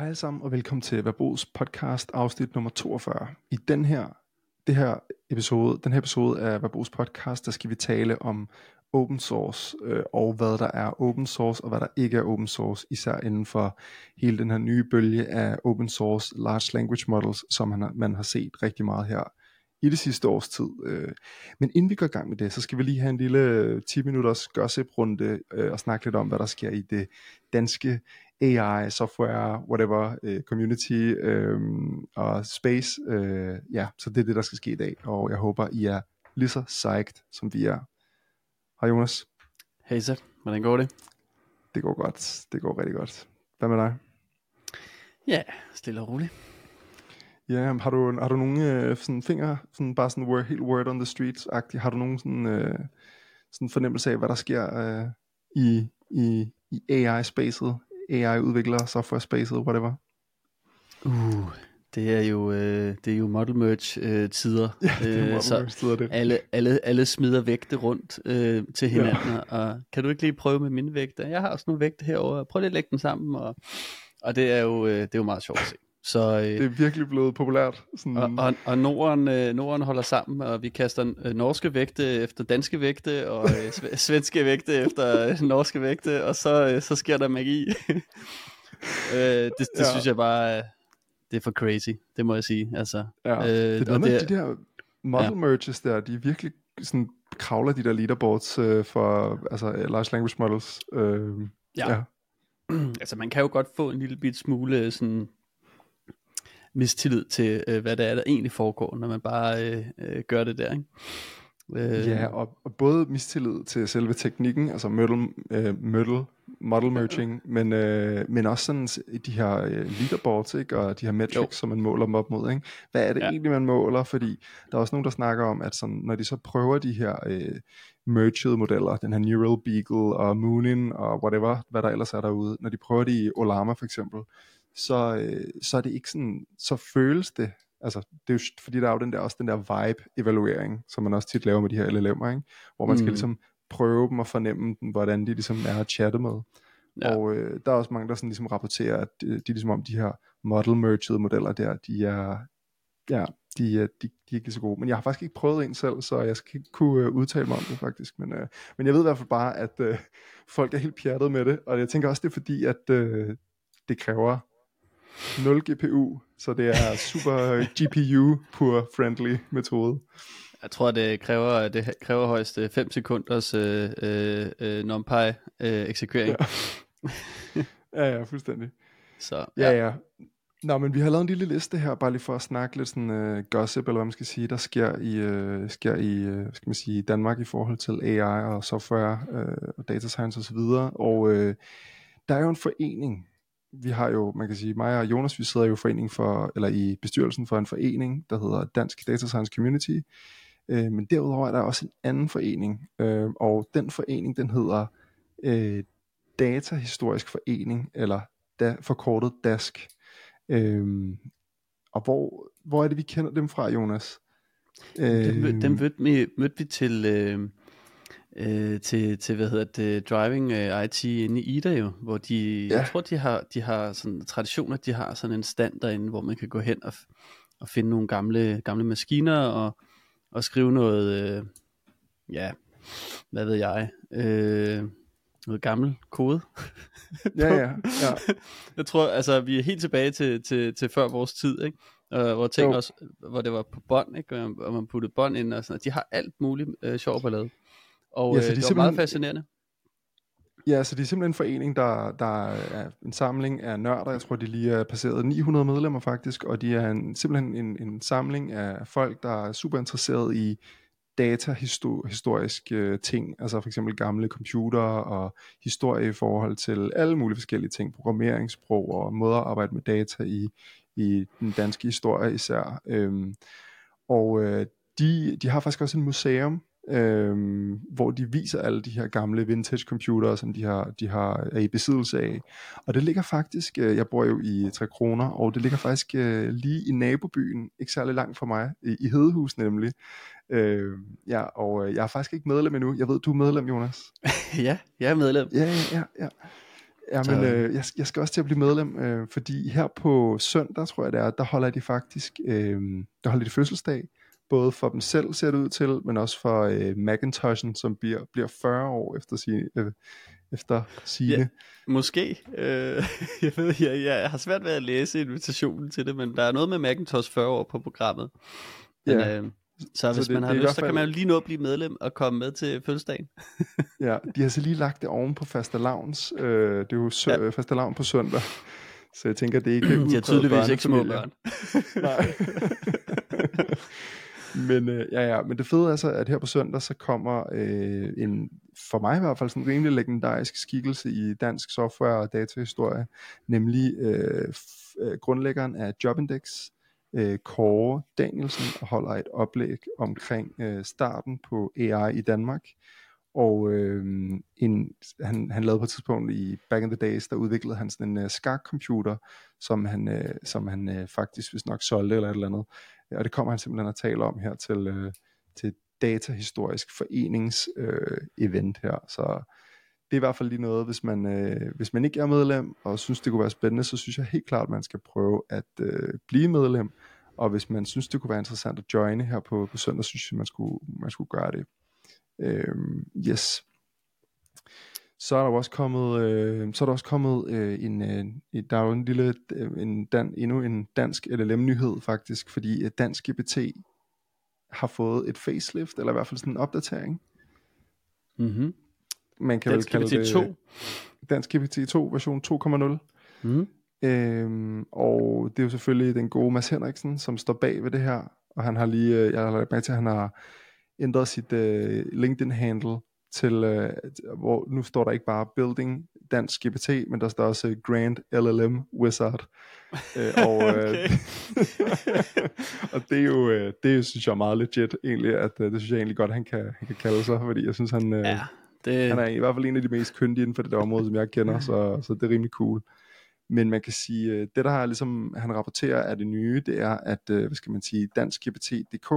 Hej alle sammen og velkommen til Verbos podcast afsnit nummer 42. I den her, det her episode, den her episode af Verbos podcast, der skal vi tale om open source øh, og hvad der er open source og hvad der ikke er open source, især inden for hele den her nye bølge af open source large language models, som man har, man har set rigtig meget her i det sidste års tid. Øh. Men inden vi går i gang med det, så skal vi lige have en lille 10 minutters gossip-runde øh, og snakke lidt om, hvad der sker i det danske AI, software, whatever, uh, community um, og space. Uh, ja, så det er det, der skal ske i dag, og jeg håber, I er lige så psyched, som vi er. Hej Jonas. Hej så, hvordan går det? Det går godt, det går rigtig godt. Hvad med dig? Ja, stille og roligt. Ja, har du, har du nogle uh, sådan fingre, sådan bare sådan word, helt word on the streets-agtigt, har du nogen sådan, uh, sådan fornemmelse af, hvad der sker uh, i, i, i AI-spacet AI-udviklere, software spacet, whatever? Uh, det er jo øh, det er jo model merge øh, tider. Ja, det er model merge tider det. Alle alle alle smider vægte rundt øh, til hinanden ja. og kan du ikke lige prøve med mine vægte? Jeg har også nogle vægte herover. Prøv lige at lægge dem sammen og og det er jo øh, det er jo meget sjovt at se. Så, øh, det er virkelig blevet populært. Sådan... Og, og, og Norden, øh, Norden holder sammen, og vi kaster øh, norske vægte efter danske vægte, og øh, svenske vægte efter øh, norske vægte, og så, øh, så sker der magi. øh, det det ja. synes jeg bare, øh, det er for crazy, det må jeg sige. Altså, ja. øh, det er noget de der model ja. merges der, de er virkelig sådan kravler de der leaderboards øh, for altså large language models. Øh, ja. ja. altså man kan jo godt få en lille bit smule sådan mistillid til, øh, hvad det er, der egentlig foregår, når man bare øh, øh, gør det der. Ikke? Øh, ja, og, og både mistillid til selve teknikken, altså model, øh, model, model merging, men, øh, men også sådan de her øh, leaderboards, ikke? og de her metrics, jo. som man måler dem op mod. Ikke? Hvad er det ja. egentlig, man måler? Fordi der er også nogen, der snakker om, at sådan, når de så prøver de her øh, merged modeller, den her Neural Beagle og Moonin og whatever, hvad der ellers er derude, når de prøver det i Olama for eksempel, så, øh, så er det ikke sådan, så føles det, altså det er jo, fordi der er jo den der, også den der vibe-evaluering, som man også tit laver med de her LLM'er, ikke? hvor man mm. skal ligesom prøve dem og fornemme dem, hvordan de ligesom er at chatte med. Ja. Og øh, der er også mange, der sådan ligesom rapporterer, at de, de ligesom om de her model merged modeller der, de er, ja, de, de, de er ikke så gode. Men jeg har faktisk ikke prøvet en selv, så jeg skal ikke kunne uh, udtale mig om det faktisk. Men, uh, men jeg ved i hvert fald bare, at uh, folk er helt pjattet med det, og jeg tænker også, det er fordi, at uh, det kræver 0 GPU, så det er super GPU pur friendly metode. Jeg tror, det kræver, det kræver højst 5 sekunders øh, øh, NumPy øh, eksekvering. Ja. ja, ja, fuldstændig. Så, ja. ja, ja. Nå, men vi har lavet en lille liste her, bare lige for at snakke lidt sådan uh, gossip, eller hvad man skal sige, der sker i, uh, sker i uh, skal man sige, Danmark i forhold til AI og software uh, og data science osv. Og, og uh, der er jo en forening, vi har jo, man kan sige, mig og Jonas, vi sidder jo i forening for, eller i bestyrelsen for en forening, der hedder Dansk Data Science Community. Øh, men derudover er der også en anden forening, øh, og den forening, den hedder øh, Data Historisk Forening, eller da, forkortet DASK. Øh, og hvor, hvor er det, vi kender dem fra, Jonas? Øh, dem, dem mødte, vi, mødte vi til... Øh øh, til, til, hvad hedder det, driving uh, IT inde i Ida jo, hvor de, ja. jeg tror, de har, de har sådan traditioner, de har sådan en stand derinde, hvor man kan gå hen og, og finde nogle gamle, gamle maskiner og, og skrive noget, øh, ja, hvad ved jeg, øh, noget gammel kode. ja, ja, ja. Jeg tror, altså, vi er helt tilbage til, til, til før vores tid, ikke? Uh, hvor ting også, hvor det var på bånd, ikke? Og man puttede bånd ind og sådan De har alt muligt øh, sjov ballade. Og ja, så øh, det, det var meget fascinerende. Ja, så det er simpelthen en forening, der, der er en samling af nørder. Jeg tror, de lige er passeret 900 medlemmer faktisk, og de er en, simpelthen en, en samling af folk, der er super interesseret i datahistoriske øh, ting, altså for eksempel gamle computer og historie i forhold til alle mulige forskellige ting, programmeringssprog og måder at arbejde med data i, i den danske historie især. Øhm, og øh, de, de har faktisk også en museum, øhm, hvor de viser alle de her gamle vintage computere, som de har, de har er i besiddelse af. Og det ligger faktisk, øh, jeg bor jo i Tre Kroner, og det ligger faktisk øh, lige i nabobyen, ikke særlig langt fra mig, i, i Hedehus nemlig. Øh, ja, og øh, jeg er faktisk ikke medlem endnu. Jeg ved, du er medlem, Jonas. ja, jeg er medlem. Ja, ja, ja. ja. Ja, men øh, jeg, jeg skal også til at blive medlem, øh, fordi her på søndag, tror jeg det er, der holder de faktisk, øh, der holder de fødselsdag, både for dem selv ser det ud til, men også for øh, Macintoshen, som bliver, bliver 40 år efter sin, øh, efter sine. Ja, måske. Øh, jeg ved, jeg, jeg har svært ved at læse invitationen til det, men der er noget med Macintosh 40 år på programmet. Men, ja. øh, så hvis så det, man har lyst, fald... så kan man jo lige nå at blive medlem og komme med til fødselsdagen. ja, de har så lige lagt det oven på fastelavns. Øh, det er jo sø- ja. fastelavn på søndag. Så jeg tænker, det er ikke De har tydeligvis ikke små børn. Nej. men øh, ja, ja, men det fede er så, at her på søndag, så kommer øh, en, for mig i hvert fald, sådan en rimelig legendarisk skikkelse i dansk software og datahistorie, nemlig øh, f- øh, grundlæggeren af Jobindex, øh, Kåre Danielsen, og holder et oplæg omkring øh, starten på AI i Danmark. Og øh, en, han, han lavede på et tidspunkt i back in the days, der udviklede han sådan en uh, skakcomputer, som han, uh, som han uh, faktisk hvis nok solgte eller et eller andet. Og det kommer han simpelthen at tale om her til, øh, til Datahistorisk Forenings øh, event her. Så det er i hvert fald lige noget, hvis man, øh, hvis man ikke er medlem, og synes det kunne være spændende, så synes jeg helt klart, at man skal prøve at øh, blive medlem. Og hvis man synes, det kunne være interessant at joine her på, på søndag, synes jeg, man skulle, man skulle gøre det. Øh, yes. Så er der også kommet, øh, så er der også kommet øh, en, øh, der er jo en lille, øh, en dan, endnu en dansk LLM-nyhed faktisk, fordi øh, Dansk GPT har fået et facelift, eller i hvert fald sådan en opdatering. Mm-hmm. Man kan Dansk vel kalde GPT 2. det Dansk GPT 2 version 2.0. Mm. Øhm, og det er jo selvfølgelig den gode Mads Henriksen, som står bag ved det her, og han har lige, øh, jeg har lagt mærke til, at han har ændret sit øh, LinkedIn-handle til, øh, hvor nu står der ikke bare Building Dansk GPT, men der står også Grand LLM Wizard. øh, og, øh, og det er jo, øh, det synes jeg er meget legit egentlig, at øh, det synes jeg egentlig godt, han kan, han kan kalde sig, fordi jeg synes, han, øh, ja, det... han er i hvert fald en af de mest kyndige inden for det der område, som jeg kender, så, så det er rimelig cool. Men man kan sige, øh, det der har ligesom, han rapporterer er det nye, det er, at, øh, hvad skal man sige, dansk GPT.dk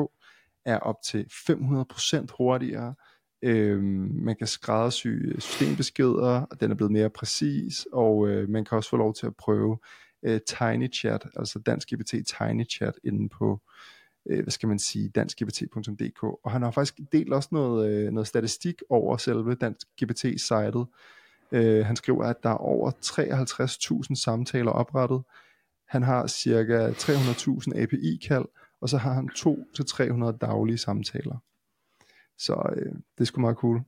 er op til 500% hurtigere. Øh, man kan skræddersy øh, systembeskeder, og den er blevet mere præcis, og øh, man kan også få lov til at prøve øh, TinyChat, altså dansk GPT TinyChat inde på, øh, hvad skal man sige, danskgpt.dk. Og han har faktisk delt også noget, øh, noget statistik over selve dansk GPT-sitet. Øh, han skriver, at der er over 53.000 samtaler oprettet. Han har cirka 300.000 API-kald, og så har han 2-300 daglige samtaler. Så øh, det er sgu meget cool.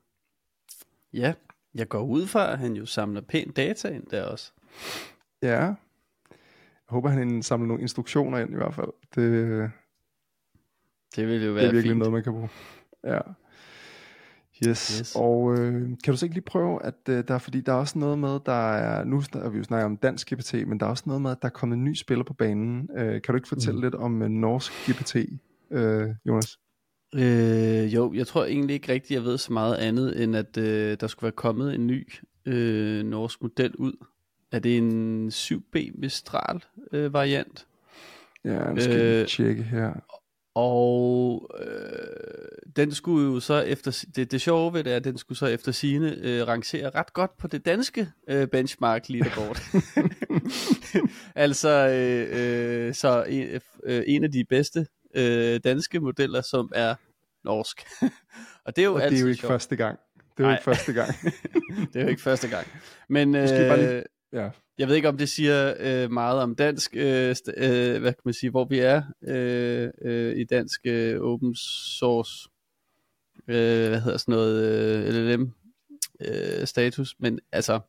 Ja, jeg går ud fra, at han jo samler pænt data ind der også. Ja, jeg håber, han samler nogle instruktioner ind i hvert fald. Det, det vil jo være Det er virkelig fint. noget, man kan bruge. Ja. Yes, yes. og øh, kan du så ikke lige prøve, at øh, der, fordi der er også noget med, der er, nu har vi jo snakket om dansk GPT, men der er også noget med, at der er kommet en ny spiller på banen. Øh, kan du ikke fortælle mm. lidt om uh, norsk GPT, øh, Jonas? Øh, jo, jeg tror egentlig ikke rigtigt, jeg ved så meget andet, end at øh, der skulle være kommet en ny øh, norsk model ud. Er det en 7B Mistral øh, variant? Ja, nu skal øh, tjekke her. Og øh, den skulle jo så efter, det, det sjove ved det er, at den skulle så efter sine øh, rangere ret godt på det danske øh, benchmark leaderboard. altså, øh, øh, så en, øh, en af de bedste øh, danske modeller, som er norsk. og det er jo, og det er jo ikke sjovt. første gang. Det er jo ikke første gang. det er jo ikke første gang. Men øh, bare lige, ja. jeg ved ikke, om det siger øh, meget om dansk, øh, øh, hvad kan man sige, hvor vi er øh, øh, i dansk øh, open source, øh, hvad hedder sådan noget, øh, LLM øh, status, men altså,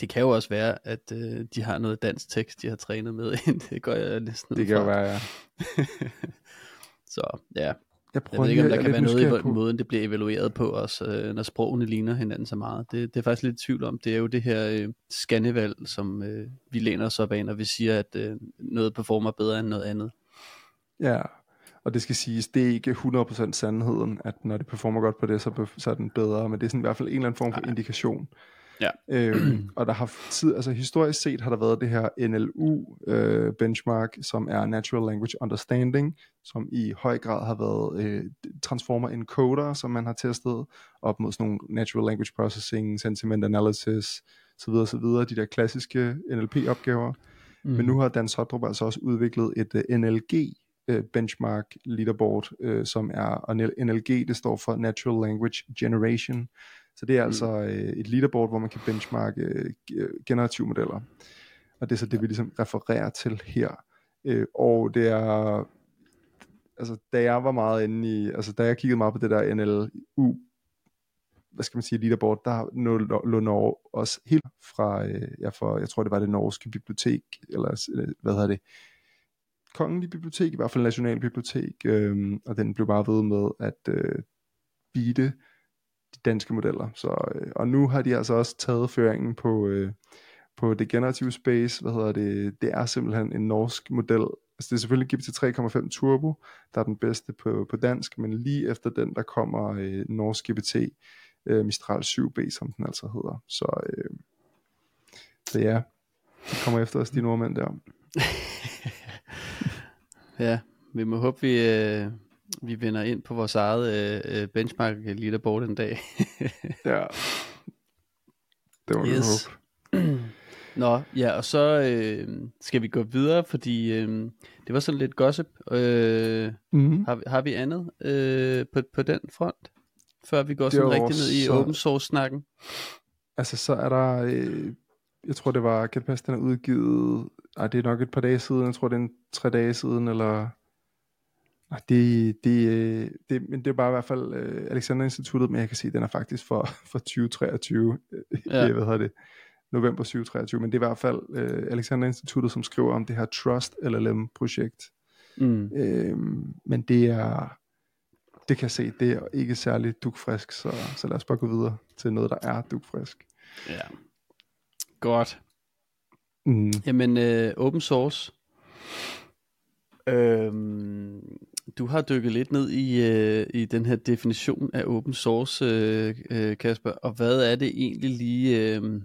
det kan jo også være, at øh, de har noget dansk tekst, de har trænet med ind. Det går jeg næsten Det kan jo være, ja. Så ja, jeg, jeg ved ikke, om der kan være noget i på. måden, det bliver evalueret på os, øh, når sprogene ligner hinanden så meget. Det, det er faktisk lidt tvivl om. Det er jo det her øh, scannevalg, som øh, vi læner os op af, når vi siger, at øh, noget performer bedre end noget andet. Ja, og det skal siges, det er ikke 100% sandheden, at når det performer godt på det, så, så er den bedre, men det er sådan i hvert fald en eller anden form for Nej. indikation. Ja. Øhm, og der har tid, altså historisk set har der været det her NLU øh, benchmark, som er Natural Language Understanding, som i høj grad har været øh, transformer encoder, som man har testet op mod sådan nogle Natural Language Processing, Sentiment Analysis, så videre, så videre, de der klassiske NLP-opgaver. Mm. Men nu har Dan Sodrup altså også udviklet et uh, øh, NLG uh, benchmark leaderboard, uh, som er, og NLG det står for Natural Language Generation, så det er mm. altså uh, et leaderboard, hvor man kan benchmarke uh, generative modeller. Og det er så det, vi ligesom refererer til her. Uh, og det er altså da jeg var meget inde i, altså da jeg kiggede meget på det der NLU, hvad skal man sige, leaderboard, der lå Norge også helt fra, øh, ja, for, jeg tror det var det norske bibliotek, eller øh, hvad hedder det, kongelige bibliotek, i hvert fald nationalbibliotek, øh, og den blev bare ved med at øh, bide de danske modeller. Så, øh, og nu har de altså også taget føringen på, øh, på det generative space, hvad hedder det, det er simpelthen en norsk model, Altså det er selvfølgelig GPT 3,5 Turbo, der er den bedste på, på dansk, men lige efter den, der kommer øh, norsk GPT øh, Mistral 7B, som den altså hedder. Så, øh, så ja, de kommer efter os, de nordmænd der. ja, vi må håbe, vi, øh, vi vender ind på vores eget øh, øh benchmark leaderboard en dag. ja, det må yes. Nå, ja, og så øh, skal vi gå videre, fordi øh, det var sådan lidt gossip. Øh, mm-hmm. har, har vi andet øh, på, på den front, før vi går sådan rigtig ned i så... open source-snakken? Altså, så er der, øh, jeg tror det var, kan det passe, den er udgivet, ej, det er nok et par dage siden, jeg tror det er en tre dage siden, eller det, det, øh, det, men det er bare i hvert fald uh, Alexander Instituttet, men jeg kan se, at den er faktisk for, for 2023. Ja. hvad hedder det? november 2023, men det er i hvert fald øh, Alexander Instituttet, som skriver om det her Trust LLM-projekt. Mm. Øhm, men det er, det kan jeg se, det er ikke særlig dugfrisk, så, så lad os bare gå videre til noget, der er dugfrisk. Ja, godt. Mm. Jamen, øh, open source. Øhm, du har dykket lidt ned i, øh, i den her definition af open source, øh, øh, Kasper, og hvad er det egentlig lige... Øh,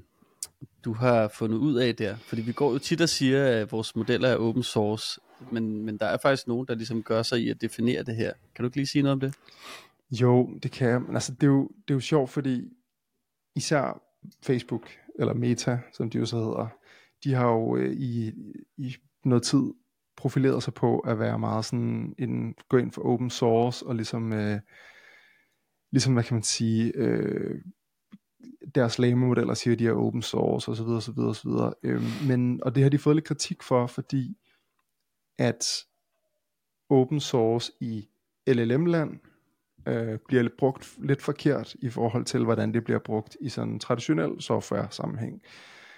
du har fundet ud af der? Fordi vi går jo tit og siger, at vores modeller er open source, men, men der er faktisk nogen, der ligesom gør sig i at definere det her. Kan du ikke lige sige noget om det? Jo, det kan jeg. Men altså, det er jo, det er jo sjovt, fordi især Facebook, eller Meta, som de jo så hedder, de har jo øh, i, i noget tid profileret sig på at være meget sådan en, gå ind for open source, og ligesom, øh, ligesom hvad kan man sige, øh, deres lame-modeller siger, at de er open source osv. osv. osv. Øhm, men, og det har de fået lidt kritik for, fordi at open source i LLM-land øh, bliver brugt lidt forkert i forhold til, hvordan det bliver brugt i sådan traditionel software-sammenhæng.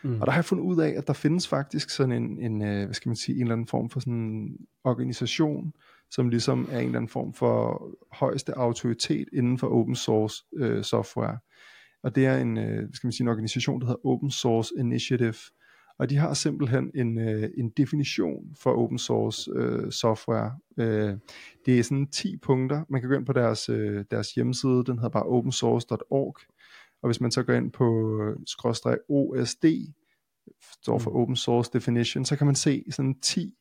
Mm. Og der har jeg fundet ud af, at der findes faktisk sådan en, en øh, hvad skal man sige, en eller anden form for sådan en organisation, som ligesom er en eller anden form for højeste autoritet inden for open source øh, software og det er en, øh, skal man sige, en organisation, der hedder Open Source Initiative, og de har simpelthen en, øh, en definition for open source øh, software. Øh, det er sådan 10 punkter. Man kan gå ind på deres, øh, deres hjemmeside, den hedder bare opensource.org, og hvis man så går ind på øh, skråstreg OSD, står for mm. Open Source Definition, så kan man se sådan 10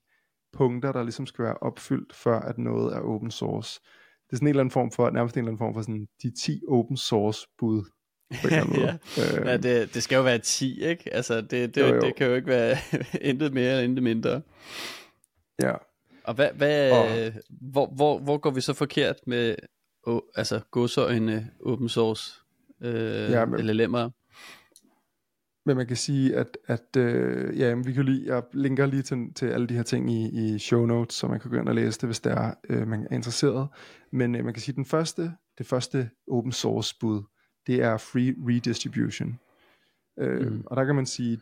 punkter, der ligesom skal være opfyldt, før at noget er open source. Det er sådan en eller anden form for, nærmest en eller anden form for sådan de 10 open source bud ja, øh, ja det, det skal jo være 10, ikke? Altså, det, det, jo, jo. det kan jo ikke være intet mere eller intet mindre. Ja. Og hvad, hvad, og, hvor, hvor, hvor går vi så forkert med oh, altså godsøjne open source øh, ja, men, LLM'er? Men man kan sige, at, at øh, ja, vi kan lige, jeg linker lige til, til alle de her ting i, i show notes, så man kan gå ind og læse det, hvis der er, øh, man er interesseret. Men øh, man kan sige, at den første, det første open source bud, det er free redistribution. Øh, mm. Og der kan man sige,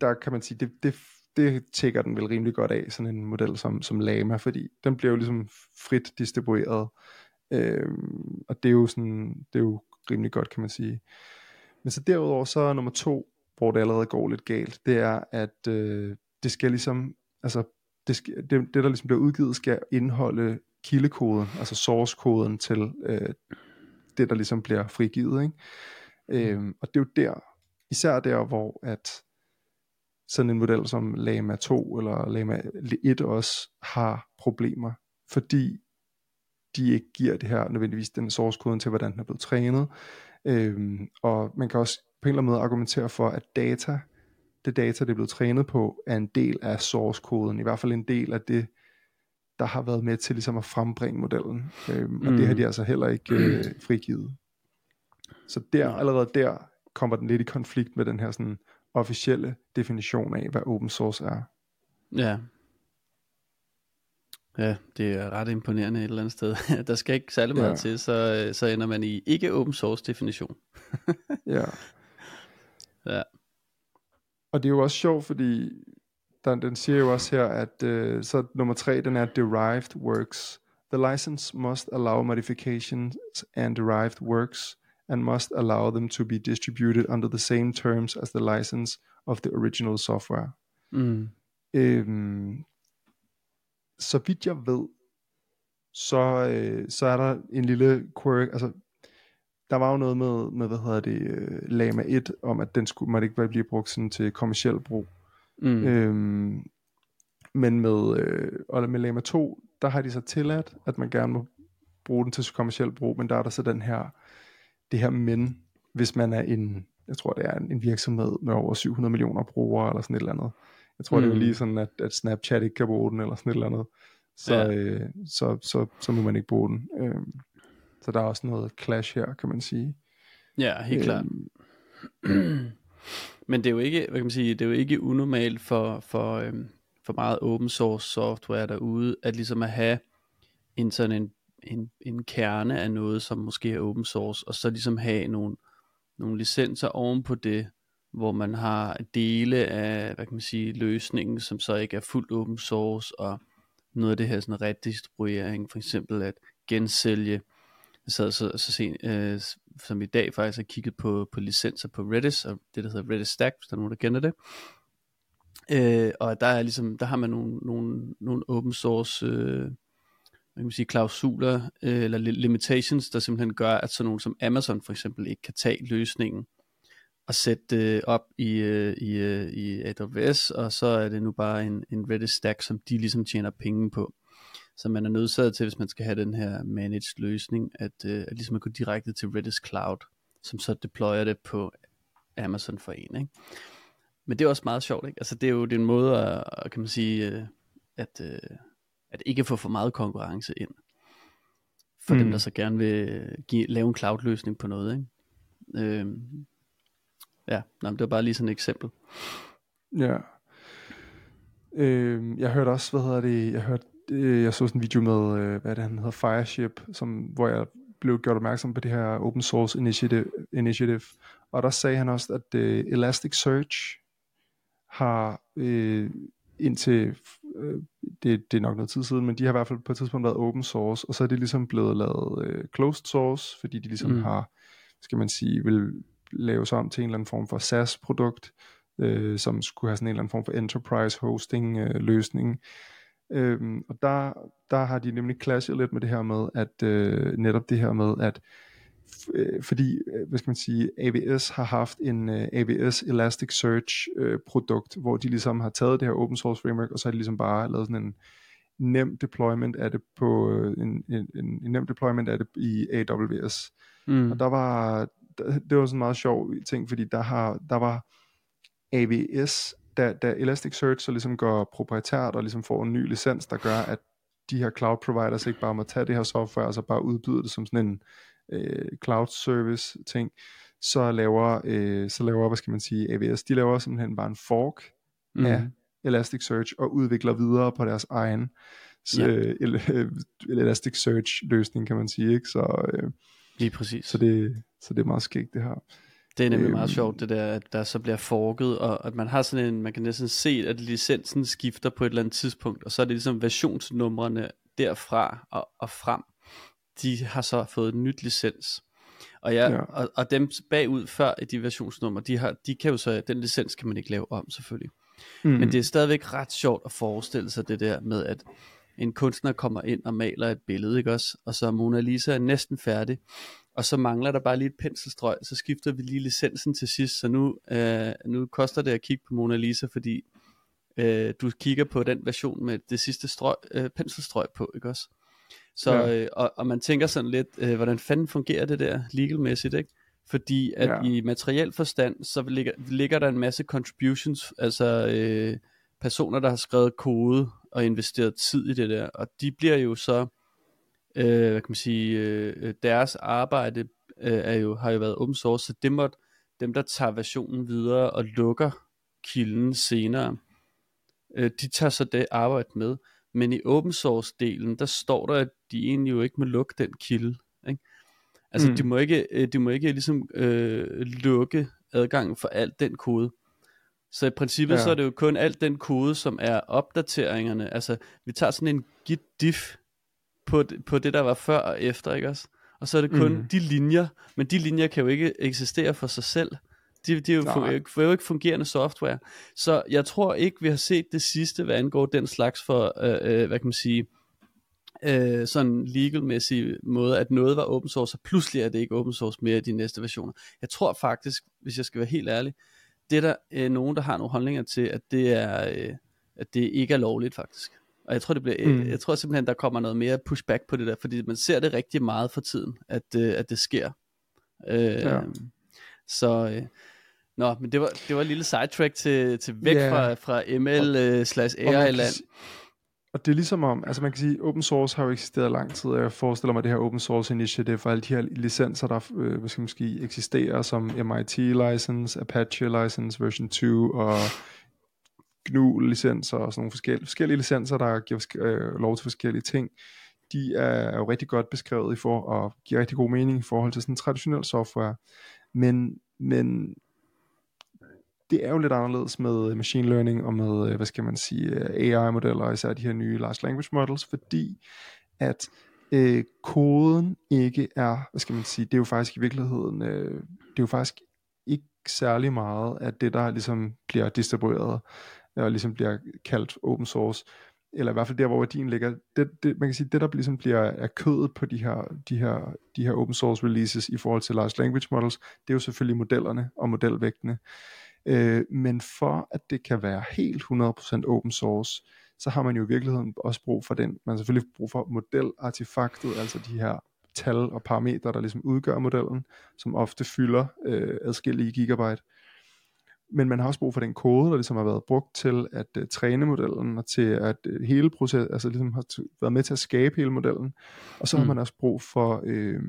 der kan man sige, det, det, det tækker den vel rimelig godt af, sådan en model som, som Lama, fordi den bliver jo ligesom frit distribueret. Øh, og det er jo sådan, det er jo rimelig godt, kan man sige. Men så derudover, så er nummer to, hvor det allerede går lidt galt, det er, at øh, det skal ligesom, altså det, skal, det, det, der ligesom bliver udgivet, skal indeholde kildekoden, altså source-koden til øh, det, der ligesom bliver frigivet. Ikke? Mm. Øhm, og det er jo der, især der, hvor at sådan en model som Lama 2 eller Lama 1 også har problemer, fordi de ikke giver det her nødvendigvis den source koden til, hvordan den er blevet trænet. Øhm, og man kan også på en eller anden måde argumentere for, at data, det data, det er blevet trænet på, er en del af source-koden, i hvert fald en del af det, der har været med til ligesom at frembringe modellen. Øhm, og mm. det har de mm. altså heller ikke øh, frigivet. Så der, allerede der kommer den lidt i konflikt med den her sådan officielle definition af, hvad open source er. Ja. Ja, det er ret imponerende et eller andet sted. Der skal ikke særlig meget ja. til, så, så ender man i ikke open source definition. ja. Ja. Og det er jo også sjovt, fordi den, den siger jo også her, at uh, så nummer tre, den er derived works. The license must allow modifications and derived works and must allow them to be distributed under the same terms as the license of the original software. Mm. Øhm, så vidt jeg ved, så, øh, så er der en lille quirk, altså der var jo noget med, med hvad hedder det, uh, Lama 1, om at den skulle, måtte ikke blive brugt sådan til kommersiel brug. Mm. Øhm, men med, øh, og med Lama 2, der har de så tilladt, at man gerne må bruge den til kommersiel brug, men der er der så den her, det her men, hvis man er en, jeg tror det er en, en virksomhed med over 700 millioner brugere, eller sådan et eller andet. Jeg tror mm. det er jo mm. lige sådan, at, at Snapchat ikke kan bruge den, eller sådan et eller andet. Så, ja. øh, så, så, så må man ikke bruge den. Øhm, så der er også noget clash her, kan man sige. Ja, helt klart. Øhm. Men det er jo ikke, hvad kan man sige, det er jo ikke unormalt for, for, øhm, for meget open source software derude, at ligesom at have en sådan en, en, en kerne af noget, som måske er open source, og så ligesom have nogle, nogle licenser oven på det, hvor man har dele af, hvad kan man sige, løsningen, som så ikke er fuldt open source, og noget af det her sådan redistribuering, for eksempel at gensælge jeg sad så, så sent, øh, som i dag faktisk har kigget på, på licenser på Redis, og det der hedder Redis Stack, hvis der er nogen, der kender det. Øh, og der er ligesom, der har man nogle, nogle, nogle open source, øh, man kan sige, klausuler, øh, eller limitations, der simpelthen gør, at sådan nogen som Amazon for eksempel ikke kan tage løsningen og sætte det op i, øh, i, øh, i AWS, og så er det nu bare en, en Redis stack, som de ligesom tjener penge på. Så man er nødsaget til, hvis man skal have den her managed løsning, at, øh, at ligesom at gå direkte til Redis Cloud, som så deployer det på Amazon for en. Ikke? Men det er også meget sjovt, ikke? Altså det er jo det er en måde at, kan man sige, at, at ikke få for meget konkurrence ind. For mm. dem, der så gerne vil give, lave en cloud-løsning på noget, ikke? Øhm, ja, nej, det var bare lige sådan et eksempel. Ja. Øh, jeg hørte også, hvad hedder det, jeg hørte øh, jeg så sådan en video med, øh, hvad det han hedder, Fireship, som, hvor jeg blev gjort opmærksom på det her open source initiative, initiative. og der sagde han også, at øh, Elasticsearch har øh, indtil, øh, det, det er nok noget tid siden, men de har i hvert fald på et tidspunkt været open source, og så er det ligesom blevet lavet øh, closed source, fordi de ligesom mm. har, skal man sige, vil lave sig om til en eller anden form for SaaS-produkt, øh, som skulle have sådan en eller anden form for enterprise hosting øh, løsning. Øhm, og der, der har de nemlig clashet lidt med det her med, at øh, netop det her med, at øh, fordi, øh, hvad skal man sige, AWS har haft en øh, AWS Elasticsearch øh, produkt, hvor de ligesom har taget det her open source framework, og så har de ligesom bare lavet sådan en nem deployment af det på, øh, en, en, en, en nem deployment af det i AWS. Mm. Og der var, det var sådan en meget sjov ting, fordi der, har, der var AWS da, da Elasticsearch så ligesom går proprietært og ligesom får en ny licens, der gør, at de her cloud providers ikke bare må tage det her software og så bare udbyde det som sådan en øh, cloud service ting, så laver, øh, så laver, hvad skal man sige, AWS, de laver simpelthen bare en fork mm. af Elasticsearch og udvikler videre på deres egen ja. øh, Elasticsearch løsning, kan man sige, ikke? Så, øh, Lige præcis. Så det, så det er meget skægt det her. Det er nemlig øhm. meget sjovt, det der, at der så bliver forket, og at man har sådan en, man kan næsten se, at licensen skifter på et eller andet tidspunkt, og så er det ligesom versionsnumrene derfra og, og frem, de har så fået en nyt licens. Og, ja, ja. og, og dem bagud før i de versionsnumre, de, har, de kan jo så, den licens kan man ikke lave om selvfølgelig. Mm. Men det er stadigvæk ret sjovt at forestille sig det der med, at en kunstner kommer ind og maler et billede, ikke også? Og så Mona Lisa er næsten færdig, og så mangler der bare lige et penselstrøg, så skifter vi lige licensen til sidst, så nu, øh, nu koster det at kigge på Mona Lisa, fordi øh, du kigger på den version med det sidste strøg, øh, penselstrøg på, ikke også? Så, ja. øh, og, og man tænker sådan lidt, øh, hvordan fanden fungerer det der legalmæssigt, ikke? fordi at ja. i materiel forstand, så ligger, ligger der en masse contributions, altså øh, personer, der har skrevet kode og investeret tid i det der, og de bliver jo så, øh, hvad kan man sige, øh, deres arbejde øh, er jo, har jo været open source, så det måtte, dem der tager versionen videre og lukker kilden senere, øh, de tager så det arbejde med, men i open source delen, der står der, at de egentlig jo ikke må lukke den kilde, ikke? Altså mm. de må ikke, øh, de må ikke ligesom øh, lukke adgangen for alt den kode. Så i princippet ja. så er det jo kun alt den kode, som er opdateringerne. Altså vi tager sådan en git diff på, på det, der var før og efter, ikke også? Og så er det kun mm. de linjer, men de linjer kan jo ikke eksistere for sig selv. De, de er jo, fun- er jo ikke fungerende software. Så jeg tror ikke, vi har set det sidste, hvad angår den slags for, øh, øh, hvad kan man sige, øh, sådan legal-mæssig måde, at noget var open source, og pludselig er det ikke open source mere i de næste versioner. Jeg tror faktisk, hvis jeg skal være helt ærlig, det er der øh, nogen, der har nogle holdninger til, at det er, øh, at det ikke er lovligt faktisk. Og jeg tror, det bliver, øh, mm. jeg tror simpelthen, der kommer noget mere pushback på det der, fordi man ser det rigtig meget for tiden, at, øh, at det sker. Øh, ja. Så, øh, nå, men det var, det var et lille sidetrack til, til væk yeah. fra, fra ML øh, slash AI land. Og det er ligesom om, altså man kan sige, open source har jo eksisteret lang tid, og jeg forestiller mig det her open source initiative for alle de her licenser, der øh, hvad skal man sige, eksisterer, som MIT license, Apache license version 2, og GNU licenser og sådan nogle forskellige, forskellige licenser, der giver øh, lov til forskellige ting, de er jo rigtig godt beskrevet i for, og giver rigtig god mening i forhold til sådan traditionel software. Men, men det er jo lidt anderledes med øh, machine learning og med, øh, hvad skal man sige, øh, AI-modeller, især de her nye large language models, fordi at øh, koden ikke er, hvad skal man sige, det er jo faktisk i virkeligheden, øh, det er jo faktisk ikke særlig meget af det, der ligesom bliver distribueret og ligesom bliver kaldt open source, eller i hvert fald der, hvor værdien ligger, det, det, man kan sige, det der ligesom bliver er kødet på de her, de, her, de her open source releases i forhold til large language models, det er jo selvfølgelig modellerne og modelvægtene. Øh, men for at det kan være helt 100% open source, så har man jo i virkeligheden også brug for den, man har selvfølgelig brug for modelartefaktet, altså de her tal og parametre, der ligesom udgør modellen, som ofte fylder øh, adskillige gigabyte. Men man har også brug for den kode, der ligesom har været brugt til at uh, træne modellen, og til at uh, hele proces, altså ligesom har været med til at skabe hele modellen. Og så mm. har man også brug for øh,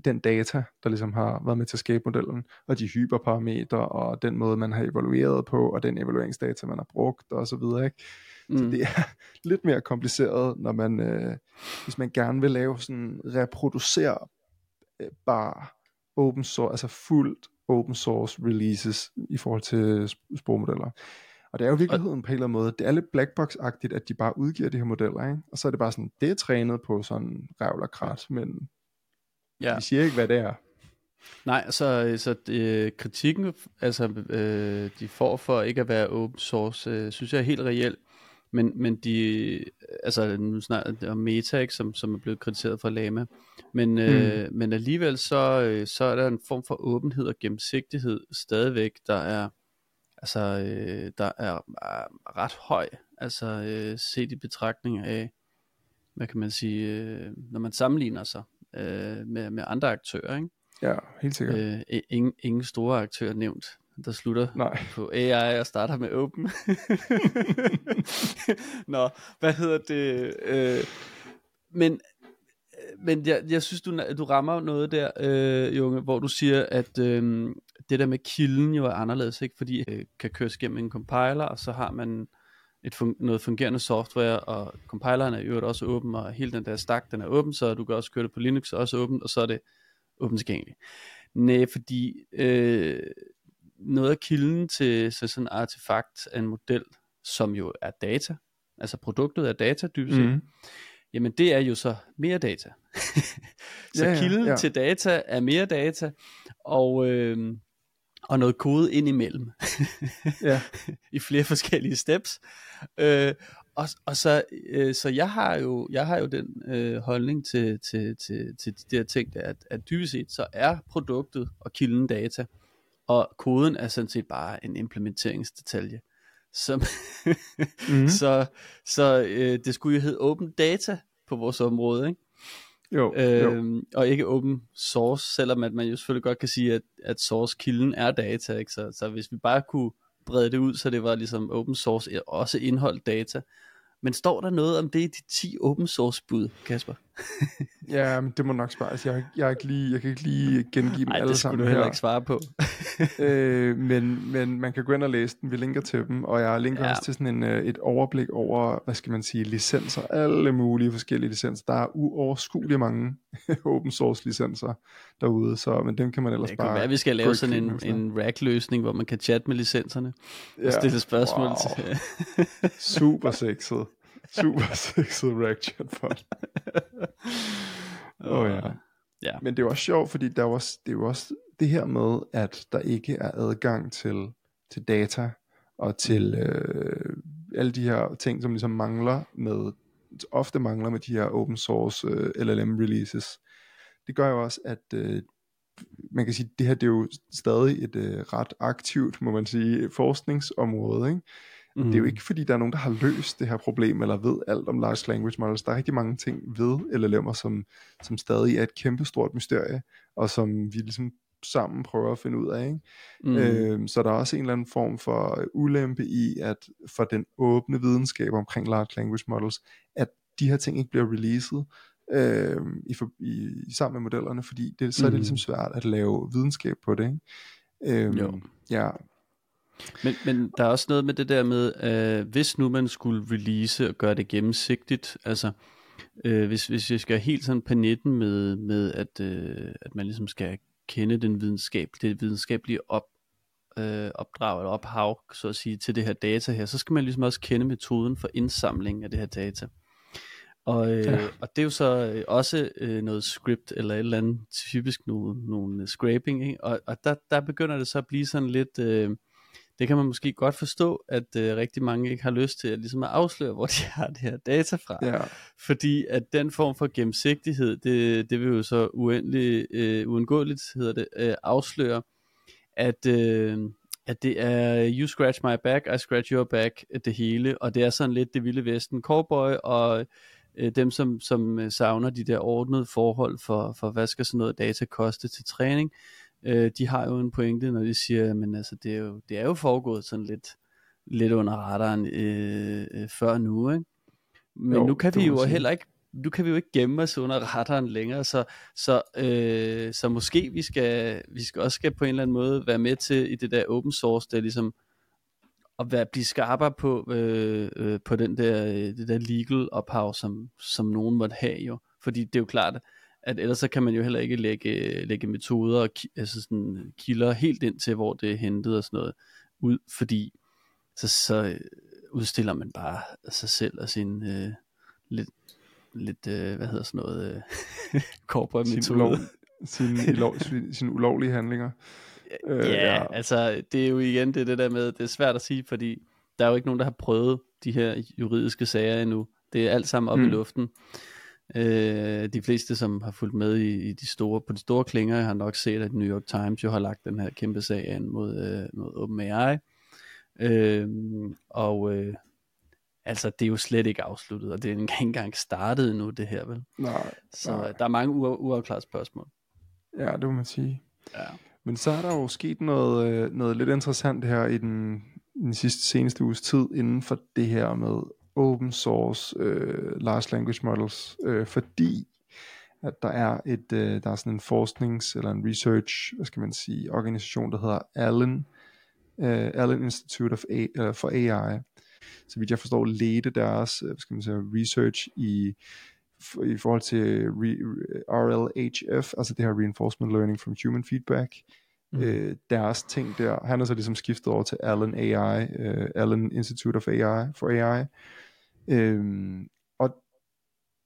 den data, der ligesom har været med til at skabe modellen, og de hyperparametre, og den måde, man har evalueret på, og den evalueringsdata, man har brugt, og så videre, ikke? Mm. Så det er lidt mere kompliceret, når man, øh, hvis man gerne vil lave sådan reproducerbar open source, altså fuldt open source releases i forhold til sprogmodeller. Og det er jo i virkeligheden på en eller anden måde, det er lidt blackbox-agtigt, at de bare udgiver de her modeller, ikke? og så er det bare sådan, det er trænet på sådan revl og krat, men Ja. Vi siger ikke, hvad det er. Nej, så, så øh, kritikken, altså øh, de får for ikke at være open source, øh, synes jeg er helt reelt. Men, men de, altså nu snart om Meta, ikke, som, som er blevet kritiseret for Lama, men, øh, mm. men alligevel så, øh, så er der en form for åbenhed og gennemsigtighed stadigvæk, der er, altså, øh, der er, er ret høj, altså øh, set i betragtning af, hvad kan man sige, øh, når man sammenligner sig øh, med, med andre aktører, ikke? Ja, helt sikkert. Øh, ingen, ingen store aktører nævnt, der slutter Nej. på AI og starter med Open. Nå, hvad hedder det? Øh, men men jeg, jeg synes, du, du rammer noget der, øh, Junge, hvor du siger, at øh, det der med kilden jo er anderledes, ikke? fordi øh, kan køres gennem en compiler, og så har man et fun- noget fungerende software, og compileren er jo også åben, og hele den der stack, den er åben, så du kan også køre det på Linux, også åben, og så er det åbent tilgængeligt. Nej, fordi øh, noget af kilden til så sådan en artefakt af en model, som jo er data, altså produktet er data dybest set, mm. jamen det er jo så mere data. så ja, ja, kilden ja. til data er mere data, og øh, og noget kode ind imellem ja. i flere forskellige steps. Øh, og, og så, øh, så jeg har jo jeg har jo den øh, holdning til, til, til, til de der ting, at, at dybest set så er produktet og kilden data, og koden er sådan set bare en implementeringsdetalje. Som mm. så så øh, det skulle jo hedde open data på vores område, ikke? Jo, øhm, jo. Og ikke open source, selvom at man jo selvfølgelig godt kan sige, at, at source-kilden er data. Ikke? Så, så hvis vi bare kunne brede det ud, så det var ligesom open source også indholdt data, men står der noget om det i de 10 open source bud, Kasper? ja, men det må nok spare. Altså, jeg, jeg, ikke lige, jeg kan ikke lige gengive dem Ej, alle sammen det du heller ikke svare på. øh, men, men man kan gå ind og læse den. Vi linker til dem, og jeg linker ja. også til sådan en, øh, et overblik over, hvad skal man sige, licenser. Alle mulige forskellige licenser. Der er uoverskueligt mange open source licenser derude, så, men dem kan man ellers det bare... Det være, vi skal lave sådan en, en rack-løsning, hvor man kan chatte med licenserne ja. og stille spørgsmål wow. til. Super sexet. Super sexet rack chatbot. Åh oh, ja. ja. Men det er også sjovt, fordi der er også, det jo også det her med, at der ikke er adgang til, til data og til øh, alle de her ting, som ligesom mangler med, ofte mangler med de her open source øh, LLM releases. Det gør jo også, at øh, man kan sige, det her det er jo stadig et øh, ret aktivt, må man sige, forskningsområde, ikke? Mm. Det er jo ikke fordi, der er nogen, der har løst det her problem, eller ved alt om large language models. Der er rigtig mange ting ved LLM'er, som, som stadig er et kæmpestort mysterie, og som vi ligesom sammen prøver at finde ud af. Ikke? Mm. Øhm, så der er også en eller anden form for ulempe i, at for den åbne videnskab omkring large language models, at de her ting ikke bliver releaset øh, i, for, i, sammen med modellerne, fordi det, så er det mm. ligesom svært at lave videnskab på det. Ikke? Øhm, jo. Ja, men, men der er også noget med det der med, øh, hvis nu man skulle release og gøre det gennemsigtigt, altså øh, hvis, hvis jeg skal helt sådan på med, med at, øh, at man ligesom skal kende den videnskab, det videnskabelige op, øh, opdrag eller ophav, så at sige, til det her data her, så skal man ligesom også kende metoden for indsamling af det her data. Og, øh, ja. og det er jo så øh, også øh, noget script eller et eller andet, typisk nogle, nogle scraping, ikke? og, og der, der begynder det så at blive sådan lidt... Øh, det kan man måske godt forstå, at øh, rigtig mange ikke har lyst til at, ligesom at afsløre, hvor de har det her data fra. Ja. Fordi at den form for gennemsigtighed, det, det vil jo så uendelig, øh, uundgåeligt hedder det, øh, afsløre, at, øh, at det er you scratch my back, I scratch your back, det hele, og det er sådan lidt det vilde vesten cowboy, og øh, dem som, som øh, savner de der ordnede forhold for, for hvad skal sådan noget data koste til træning, øh, de har jo en pointe, når de siger, men altså, det er jo, det er jo foregået sådan lidt, lidt under radaren øh, øh, før nu, ikke? Men jo, nu kan vi jo heller ikke nu kan vi jo ikke gemme os under radaren længere, så, så, øh, så måske vi skal, vi skal også skal på en eller anden måde være med til i det der open source, der ligesom at være, blive skarpere på, øh, øh, på den der, øh, det der legal ophav, som, som nogen måtte have jo. Fordi det er jo klart, at ellers så kan man jo heller ikke lægge, lægge metoder og altså sådan, kilder helt ind til, hvor det er hentet og sådan noget ud, fordi så, så udstiller man bare sig selv og sin øh, lidt, lidt øh, hvad hedder sådan noget, øh, corporate sin metode. Ulov, sin, ulov, sin ulovlige handlinger. Ja, øh, ja, altså det er jo igen det, det der med, det er svært at sige, fordi der er jo ikke nogen, der har prøvet de her juridiske sager endnu. Det er alt sammen op mm. i luften. Øh, de fleste, som har fulgt med i, i de store, på de store klinger, har nok set, at New York Times jo har lagt den her kæmpe sag an mod, øh, mod OpenAI. Øh, og øh, altså, det er jo slet ikke afsluttet, og det er ikke engang startet nu, det her, vel? Nej. Så nej. der er mange uafklarede spørgsmål. Ja, det må man sige. Ja. Men så er der jo sket noget, øh, noget lidt interessant her i den, den sidste seneste uges tid inden for det her med open source øh, large language models, øh, fordi at der er et øh, der er sådan en forsknings eller en research, hvad skal man sige, organisation der hedder Allen øh, Allen Institute of A, uh, for AI. Så vidt jeg forstår ledte deres, øh, hvad skal man sige, research i i forhold til re, RLHF, altså det her Reinforcement Learning from Human Feedback, mm. øh, deres ting der. Han er så ligesom skiftet over til Allen AI, øh, Allen Institute of AI for AI, Øhm, og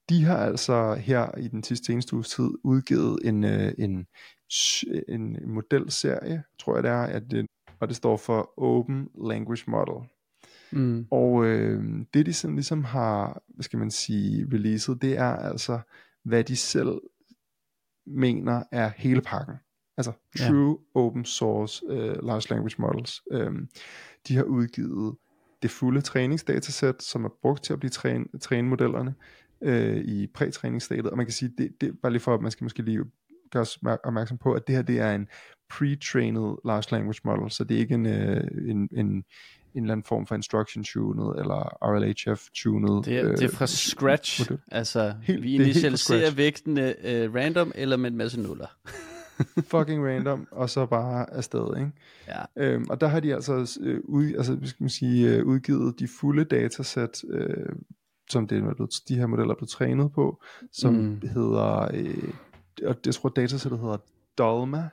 de har altså her i den sidste eneste uges tid udgivet en, øh, en, en modelserie, tror jeg det er, at det, og det står for Open Language Model. Mm. Og øh, det de sådan ligesom har, hvad skal man sige, releaset, det er altså, hvad de selv mener er hele pakken. Altså true ja. open source uh, large language models. Um, de har udgivet det fulde træningsdatasæt, som er brugt til at blive træne, træne modellerne. øh, i prætræningsstadiet, og man kan sige, det, det bare lige for, at man skal måske lige gøre os opmærksom på, at det her det er en pre-trained large language model, så det er ikke en, øh, en, en, en eller anden form for instruction tunet eller RLHF tunet. Det er, øh, det er fra scratch. Model. Altså, helt, vi initialiserer vægten øh, random eller med en masse nuller. fucking random, og så bare afsted, ikke? Ja. Øhm, og der har de altså, øh, ud, altså skal man sige, øh, udgivet de fulde datasæt, øh, som det er blevet, de her modeller er blevet trænet på, som mm. hedder, øh, og jeg tror datasættet hedder Dolma.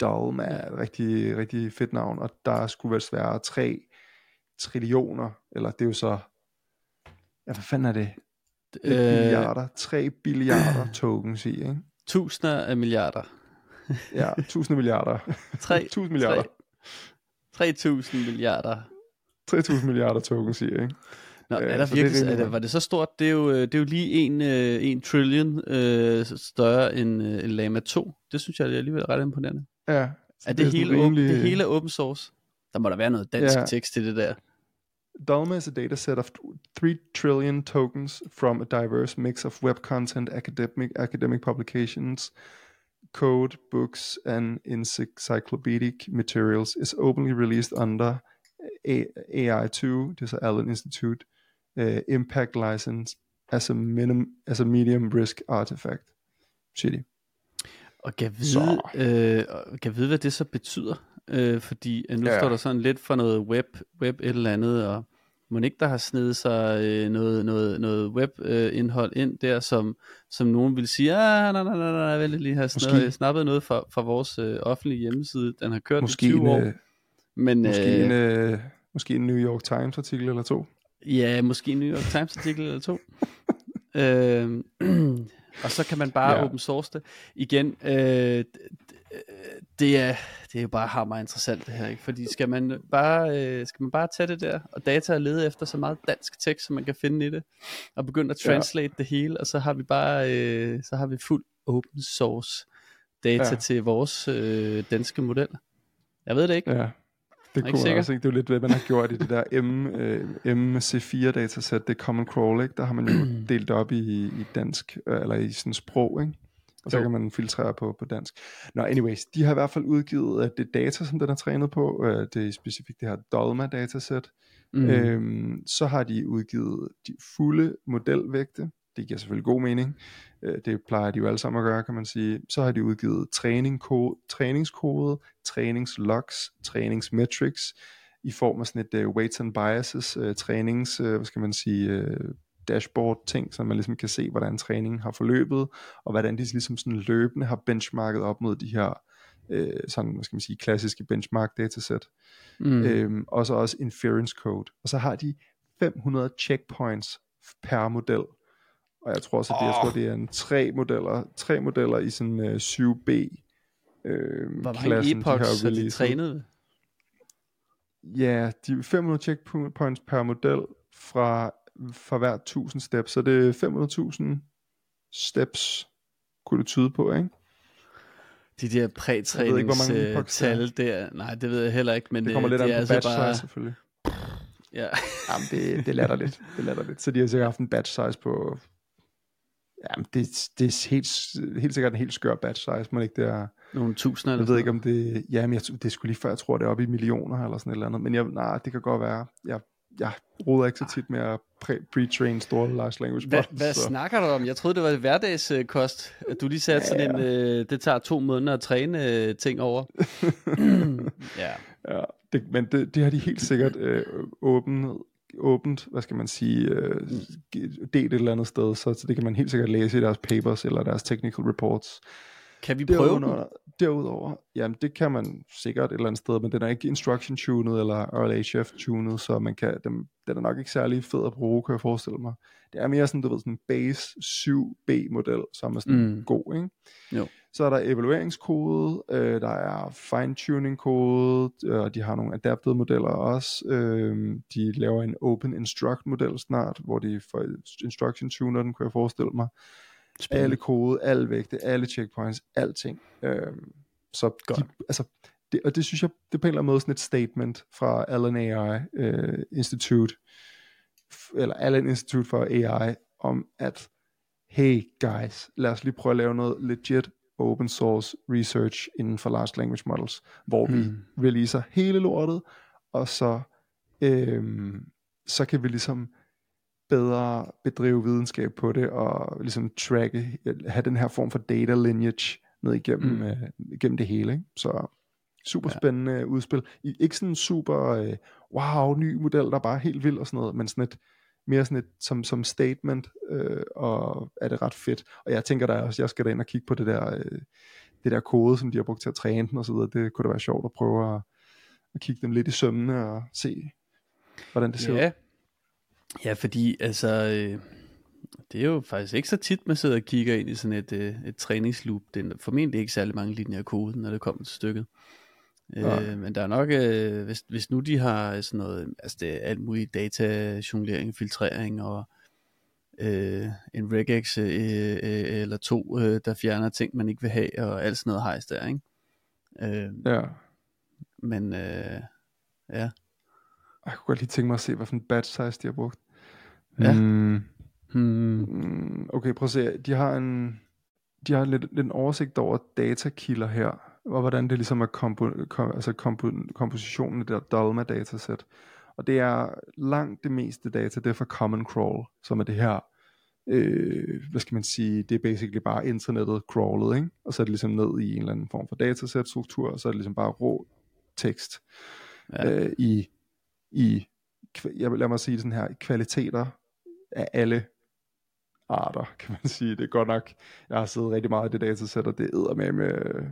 Dolma er et rigtig, rigtig fedt navn, og der skulle vel være 3 trillioner, eller det er jo så, ja, hvad fanden er det? Øh, billiarder, 3 billiarder tokens i, ikke? Tusinder af milliarder. ja, tusinder milliarder. 3, tusind milliarder. 3000 milliarder. 3000 milliarder tokens i, ikke? Nå, er der virkelig, det er det, var det så stort? Det er jo, øh, det er jo lige en, øh, en trillion øh, større end, øh, end Lama 2. Det synes jeg er alligevel ret imponerende. Ja. Er det, det, hele, rimelig... det hele open source? Der må der være noget dansk ja. tekst til det der. Dalma is a dataset of 3 trillion tokens from a diverse mix of web content, academic, academic publications, code, books, and encyclopedic materials is openly released under A- AI2, this is Allen Institute, uh, impact license as a, minimum, as a medium risk artifact. Shitty. Og kan vide, øh, kan vide, hvad det så betyder. Øh, fordi øh, nu ja. står der sådan lidt for noget web, web et eller andet, og må ikke der har snedet sig øh, noget, noget, noget webindhold øh, ind der, som, som nogen vil sige, ah, nej, nej, nej, nej, jeg vil lige have sned, snappet noget fra, fra vores øh, offentlige hjemmeside. Den har kørt måske i 20 en, år. Øh, men, måske, øh, en, øh, måske en New York Times artikel eller to. Ja, måske en New York Times artikel eller to. øh, og så kan man bare ja. open source det. Igen, øh, det er, det er jo bare hammer interessant det her, ikke? fordi skal man bare, øh, skal man bare tage det der, og data og lede efter så meget dansk tekst, som man kan finde i det, og begynde at translate ja. det hele, og så har vi bare, øh, så har vi fuld open source data ja. til vores øh, danske model. Jeg ved det ikke. Ja. Det kunne man også, ikke? Det er jo lidt, hvad man har gjort i det der M, øh, MC4 datasæt, det er Common Crawl, ikke? Der har man jo delt op i, i dansk, øh, eller i sådan sprog, ikke? Og så jo. kan man filtrere på, på dansk. Nå, anyways, de har i hvert fald udgivet uh, det data, som den er trænet på. Uh, det er specifikt det her Dolma datasæt. Mm. Øhm, så har de udgivet de fulde modelvægte. Det giver selvfølgelig god mening. Uh, det plejer de jo alle sammen at gøre, kan man sige. Så har de udgivet træning, ko- træningskode, træningslogs, træningsmetrics i form af sådan et uh, weights and biases, uh, trænings, uh, hvad skal man sige, uh, dashboard ting, så man ligesom kan se, hvordan træningen har forløbet, og hvordan de ligesom sådan løbende har benchmarket op mod de her øh, sådan, hvad skal man sige, klassiske benchmark datasæt. Mm. Øhm, og så også inference code. Og så har de 500 checkpoints per model. Og jeg tror også, at det, oh. jeg tror, det er en tre modeller, tre modeller i sådan uh, 7B øh, Hvor mange epochs de har de trænet? Ja, de 500 checkpoints per model fra for hver 1000 steps, så det er 500.000 steps, kunne det tyde på, ikke? De der prætræningstal der, nej, det ved jeg heller ikke, men det kommer lidt det an på altså batch bare... size selvfølgelig. Ja. Jamen, det, det latter lidt. Det latter lidt. Så de har sikkert haft en batch size på... Jamen, det, det er helt, helt sikkert en helt skør batch size, men ikke det er... Nogle tusinder eller Jeg ved ikke, om det... Jamen, jeg, det skulle lige før, jeg tror, det er oppe i millioner eller sådan et eller andet. Men jeg, nej, det kan godt være. Jeg jeg roder ikke så tit med at pre-train store large language models. Hvad, så. snakker du om? Jeg troede, det var hverdagskost, at du lige satte ja, sådan en, øh, det tager to måneder at træne øh, ting over. ja. ja det, men det, det har de helt sikkert øh, åbent, åbent, hvad skal man sige, øh, delt et eller andet sted, så, så det kan man helt sikkert læse i deres papers eller deres technical reports. Kan vi prøve derudover? Derudover, jamen det kan man sikkert et eller andet sted, men den er ikke instruction tuned eller RLHF tuned, så man kan, den, den er nok ikke særlig fed at bruge, kan jeg forestille mig. Det er mere sådan, du ved, sådan en base 7B model, som er sådan mm. god, ikke? Jo. Så er der evalueringskode, øh, der er fine-tuning kode, øh, og de har nogle adapted modeller også. Øh, de laver en open instruct model snart, hvor de får instruction tuner den, kunne jeg forestille mig. Spindende. Alle kode, alle vægte, alle checkpoints, alting. Øhm, så de, altså, det, og det synes jeg, det er på en eller anden måde sådan et statement fra Allen AI øh, Institute, eller Allen Institute for AI, om, at hey guys, lad os lige prøve at lave noget legit open source research inden for large language models, hvor mm. vi releaser hele lortet, og så, øhm, så kan vi ligesom bedre bedrive videnskab på det, og ligesom tracke, have den her form for data lineage ned igennem, mm. øh, igennem det hele. Ikke? Så super spændende ja. udspil. Ikke sådan super, øh, wow, ny model, der er bare helt vild og sådan noget, men sådan et, mere sådan et, som, som statement, øh, og er det ret fedt. Og jeg tænker da også, jeg skal da ind og kigge på det der, øh, det der kode, som de har brugt til at træne den og så videre. Det kunne da være sjovt at prøve at, at kigge dem lidt i sømmene og se, hvordan det ser ja. ud. Ja, fordi altså, øh, det er jo faktisk ikke så tit, man sidder og kigger ind i sådan et, øh, et træningsloop. Det er formentlig ikke særlig mange linjer af koden, når det kommer til stykket. Ja. Øh, men der er nok, øh, hvis, hvis nu de har sådan noget, altså det er alt muligt data, jonglering, filtrering og øh, en regex øh, øh, eller to, øh, der fjerner ting, man ikke vil have, og alt sådan noget hejs der, ikke? Øh, ja. Men, øh, ja. Jeg kunne godt lige tænke mig at se, hvad for en batch size de har brugt. Ja. Mm. Hmm. Okay, prøv at se. De har en, de har lidt, lidt en oversigt over datakilder her og hvordan det ligesom er kompo, kom, altså kompo, kompositionen af det der Dalma datasæt. Og det er langt det meste data, det er fra Common Crawl, som er det her, øh, hvad skal man sige, det er basically bare internettet crawlet, ikke? og så er det ligesom ned i en eller anden form for datasæt struktur, og så er det ligesom bare rå tekst ja. øh, i, i, jeg vil lade mig sige sådan her, kvaliteter af alle arter, kan man sige. Det er godt nok, jeg har siddet rigtig meget i det datasæt, og det æder med med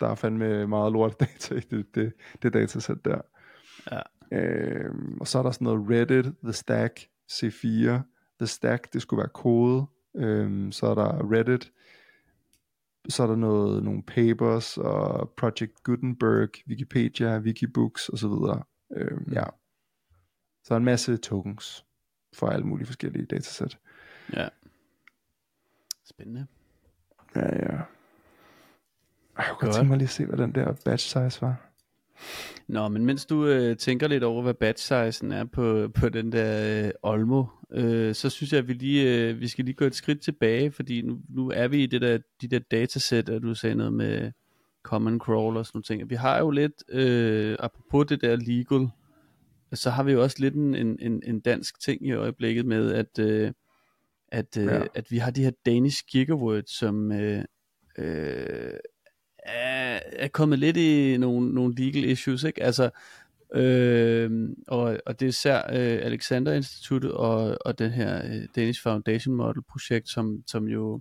der er fandme meget lort data i det, det, det datasæt der. Ja. Øhm, og så er der sådan noget Reddit, The Stack, C4. The Stack, det skulle være kode. Øhm, så er der Reddit. Så er der noget, nogle papers og Project Gutenberg, Wikipedia, Wikibooks osv. Øhm, ja. Så er en masse tokens for alle mulige forskellige datasæt. Ja. Spændende. Ja, ja. Jeg kunne godt tænke mig lige at se, hvad den der batch size var. Nå, men mens du øh, tænker lidt over, hvad batch sizen er på, på den der øh, Olmo, øh, så synes jeg, at vi, lige, øh, vi skal lige gå et skridt tilbage, fordi nu, nu er vi i det der, de der datasæt, og du sagde noget med common crawl og sådan nogle ting. Vi har jo lidt, øh, apropos det der legal, så har vi jo også lidt en, en, en dansk ting i øjeblikket med, at, øh, at, øh, ja. at vi har de her Danish gigawords, som øh, øh, er, er kommet lidt i nogle, nogle legal issues, ikke? Altså, øh, og, og det er især øh, Alexander Instituttet og, og den her øh, Danish Foundation Model projekt, som, som jo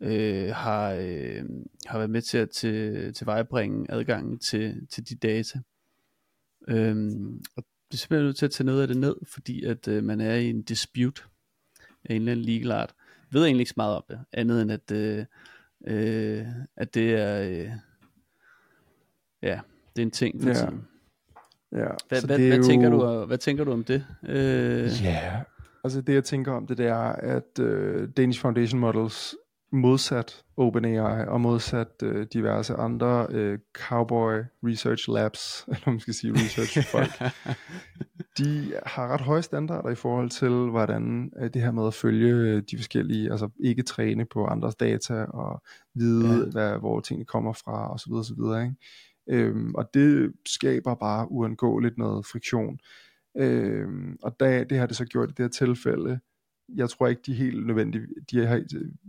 øh, har, øh, har været med til at til, til vejbringe adgangen til, til de data. Øh, og det er simpelthen nødt til at tage noget af det ned, fordi at øh, man er i en dispute af en eller anden legal art. Jeg ved egentlig ikke så meget om det, andet end at øh, øh, at det er, øh, ja, det er en ting for ja. tiden. Ja, hvad, hvad, hvad, jo... tænker du, hvad tænker du om det? Øh... Ja, altså det jeg tænker om det, det er, at uh, Danish Foundation Models modsat OpenAI og modsat uh, diverse andre uh, cowboy research labs, eller man skal sige research folk, de har ret høje standarder i forhold til, hvordan uh, det her med at følge de forskellige, altså ikke træne på andres data og vide, ja. hvad, hvor tingene kommer fra osv. osv. Ikke? Øhm, og det skaber bare uundgåeligt noget friktion. Øhm, og da, det har det så gjort i det her tilfælde, jeg tror ikke, de er helt nødvendige, de har,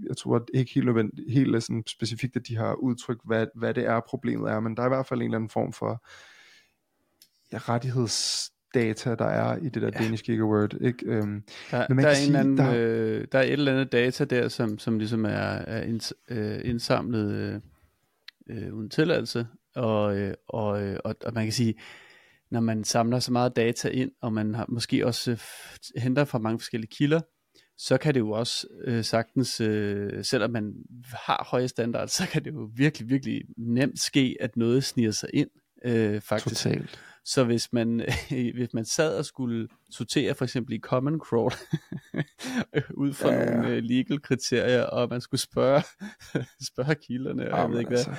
jeg tror ikke helt nødvendigt, helt sådan specifikt, at de har udtrykt, hvad, hvad det er, problemet er, men der er i hvert fald en eller anden form for ja, rettighedsdata, der er i det der ja. Danish Gigaword. Ikke? Øhm, der, men man der, er sige, anden, der... Øh, der er et eller andet data der, som, som ligesom er, er inds, øh, indsamlet øh, øh, uden tilladelse, og, øh, og, øh, og, og man kan sige, når man samler så meget data ind, og man har måske også øh, henter fra mange forskellige kilder, så kan det jo også øh, sagtens, øh, selvom man har høje standarder, så kan det jo virkelig, virkelig nemt ske, at noget sniger sig ind, øh, faktisk. Totalt. Så hvis man, hvis man sad og skulle sortere for eksempel i Common Crawl, ud fra ja, ja. nogle øh, legal kriterier, og man skulle spørge, spørge kilderne, og jeg ved ikke hvad, altså.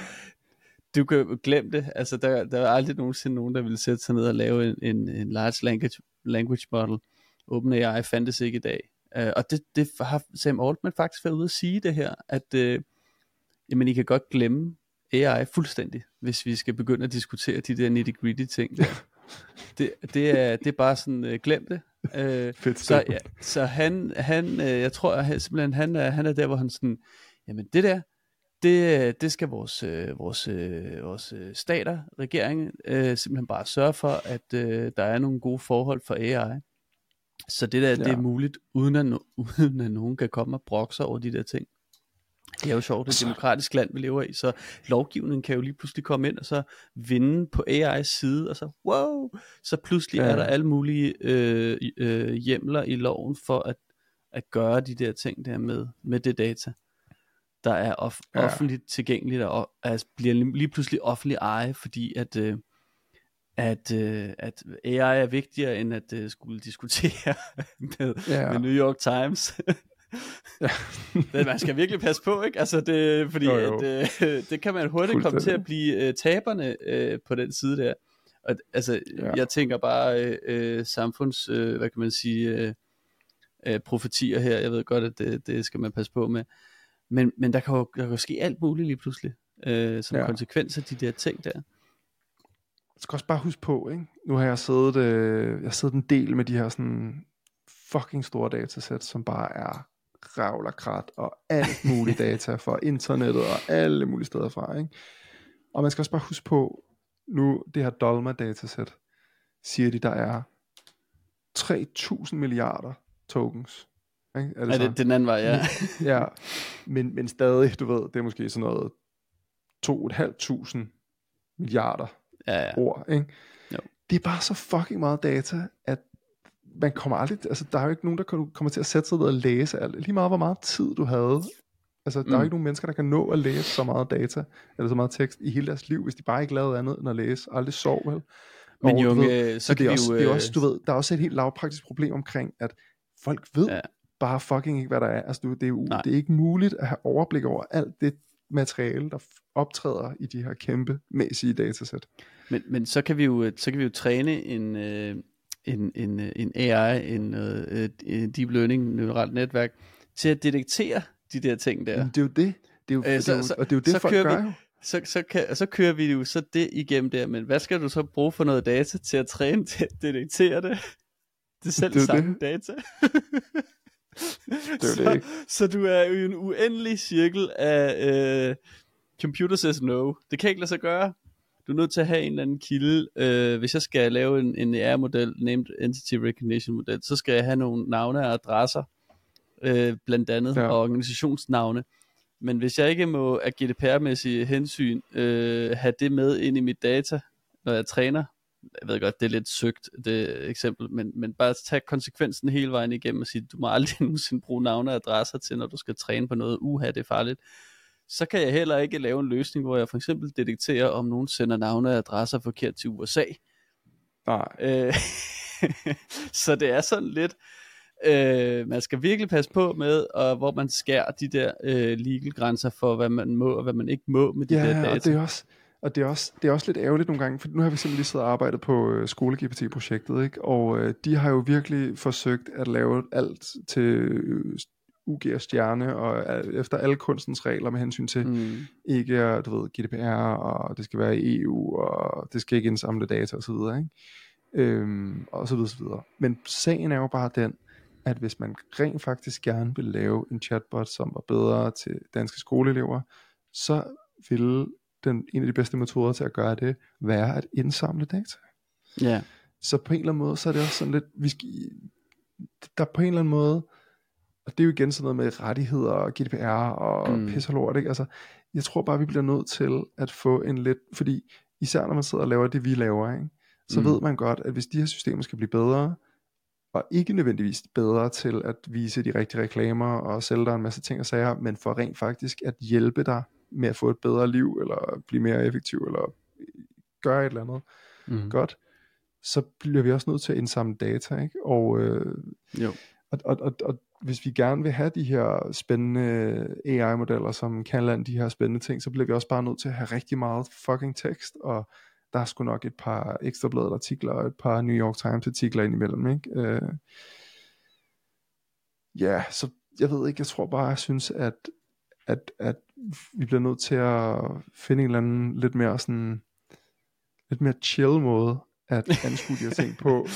du kan glemme det, altså der, der er aldrig nogensinde nogen, der vil sætte sig ned og lave en, en, en large language, language model. OpenAI fandtes ikke i dag, Uh, og det, det har Sam Altman faktisk været ude at sige det her, at uh, jamen, I kan godt glemme AI fuldstændig, hvis vi skal begynde at diskutere de der nitty-gritty ting. Der. det, det, er, det er bare sådan, uh, glem det. Uh, Fedt så, ja, så han, han uh, jeg tror at simpelthen, han er, han er der, hvor han sådan, jamen det der, det, det skal vores, øh, vores, øh, vores stater, regering, øh, simpelthen bare sørge for, at øh, der er nogle gode forhold for AI. Så det der, ja. det er muligt, uden at, uden at nogen kan komme og brokke sig over de der ting. Det er jo sjovt, det er et demokratisk land, vi lever i, så lovgivningen kan jo lige pludselig komme ind og så vinde på AI's side, og så wow, så pludselig ja. er der alle mulige øh, øh, hjemler i loven for at, at gøre de der ting der med, med det data der er off- ja. offentligt tilgængeligt og altså, bliver lige pludselig offentlig eje, fordi at, øh, at, øh, at AI er vigtigere end at øh, skulle diskutere med, ja. med New York Times. ja. Men man skal virkelig passe på, ikke? Altså det, fordi jo, jo. At, øh, det kan man hurtigt komme til at blive øh, taberne øh, på den side der. Og, altså, ja. jeg tænker bare øh, øh, samfunds, øh, hvad kan man sige, øh, øh, profetier her. Jeg ved godt, at det, det skal man passe på med. Men, men der, kan jo, der kan jo ske alt muligt lige pludselig, øh, som ja. konsekvens af de der ting der. Skal også bare huske på, ikke? nu har jeg siddet, øh, jeg har siddet en del med de her sådan fucking store datasæt, som bare er ravl og krat og alt muligt data fra internettet og alle mulige steder fra. Ikke? Og man skal også bare huske på, nu det her Dolma datasæt, siger de, der er 3.000 milliarder tokens. Ikke? Er det, er det den anden vej, ja. ja, men, men stadig, du ved, det er måske sådan noget 2.500 milliarder ja, ja. ord. Ikke? Jo. Det er bare så fucking meget data, at man kommer aldrig, altså der er jo ikke nogen, der kommer til at sætte sig ned og læse alt. Lige meget, hvor meget tid du havde. Altså, der mm. er jo mm. ikke nogen mennesker, der kan nå at læse så meget data, eller så meget tekst i hele deres liv, hvis de bare ikke lavede andet end at læse. Aldrig sov, vel? Men jo, ved, så, så det er, også, jo, det er også, du ved, der er også et helt lavpraktisk problem omkring, at folk ved, ja bare fucking ikke, hvad der er. Altså, det, er, jo, det er ikke muligt at have overblik over alt det materiale, der optræder i de her kæmpe mæssige datasæt. Men, men så, kan vi jo, så kan vi jo træne en, øh, en, en, en AI, en, øh, en deep learning neuralt netværk, til at detektere de der ting der. Men det er jo det. Det er jo, øh, det er jo, så, og det er jo det, folk gør vi, Så, så, kan, så kører vi jo så det igennem der, men hvad skal du så bruge for noget data til at træne til at detektere det? Det selv det samme det. data. det er så, det ikke. Så du er jo i en uendelig cirkel af uh, computer says no. Det kan ikke lade sig gøre. Du er nødt til at have en eller anden kilde. Uh, hvis jeg skal lave en, en AR-model, Named Entity Recognition model, så skal jeg have nogle navne og adresser, uh, blandt andet, ja. og organisationsnavne. Men hvis jeg ikke må af GDPR-mæssige hensyn uh, have det med ind i mit data, når jeg træner, jeg ved godt, det er lidt søgt, det eksempel, men, men bare tage konsekvensen hele vejen igennem og sige, du må aldrig nogensinde bruge navne og adresser til, når du skal træne på noget, uha, det er farligt. Så kan jeg heller ikke lave en løsning, hvor jeg for eksempel detekterer, om nogen sender navne og adresser forkert til USA. Nej. Øh, så det er sådan lidt, øh, man skal virkelig passe på med, og hvor man skærer de der øh, legal grænser for, hvad man må og hvad man ikke må med de ja, der data. Ja, det er også, og det er, også, det er også lidt ærgerligt nogle gange, for nu har vi simpelthen lige siddet og arbejdet på øh, skole-GPT-projektet, ikke? og øh, de har jo virkelig forsøgt at lave alt til øh, UG og efter alle kunstens regler med hensyn til mm. ikke, du ved, GDPR, og det skal være i EU, og det skal ikke indsamle data osv., ikke? Øhm, og så videre, så videre. Men sagen er jo bare den, at hvis man rent faktisk gerne vil lave en chatbot, som var bedre til danske skoleelever, så ville den, en af de bedste metoder til at gøre det, være at indsamle data. Ja. Så på en eller anden måde, så er det også sådan lidt, vi skal, der på en eller anden måde, og det er jo igen sådan noget med rettigheder og GDPR og mm. pis og lort, ikke? Altså, jeg tror bare, vi bliver nødt til at få en lidt, fordi især når man sidder og laver det, vi laver, ikke? så mm. ved man godt, at hvis de her systemer skal blive bedre, og ikke nødvendigvis bedre til at vise de rigtige reklamer og sælge dig en masse ting og sager, men for rent faktisk at hjælpe dig med at få et bedre liv, eller blive mere effektiv, eller gøre et eller andet mm. godt, så bliver vi også nødt til at indsamle data, ikke? Og, øh, jo. Og, og, og, og hvis vi gerne vil have de her spændende AI-modeller, som kan lande de her spændende ting, så bliver vi også bare nødt til at have rigtig meget fucking tekst, og der er sgu nok et par ekstrabladet artikler, og et par New York Times artikler indimellem, ikke? Øh, ja, så jeg ved ikke, jeg tror bare, jeg synes, at, at, at vi bliver nødt til at finde en eller anden lidt mere sådan, lidt mere chill måde at anskue de her ting på,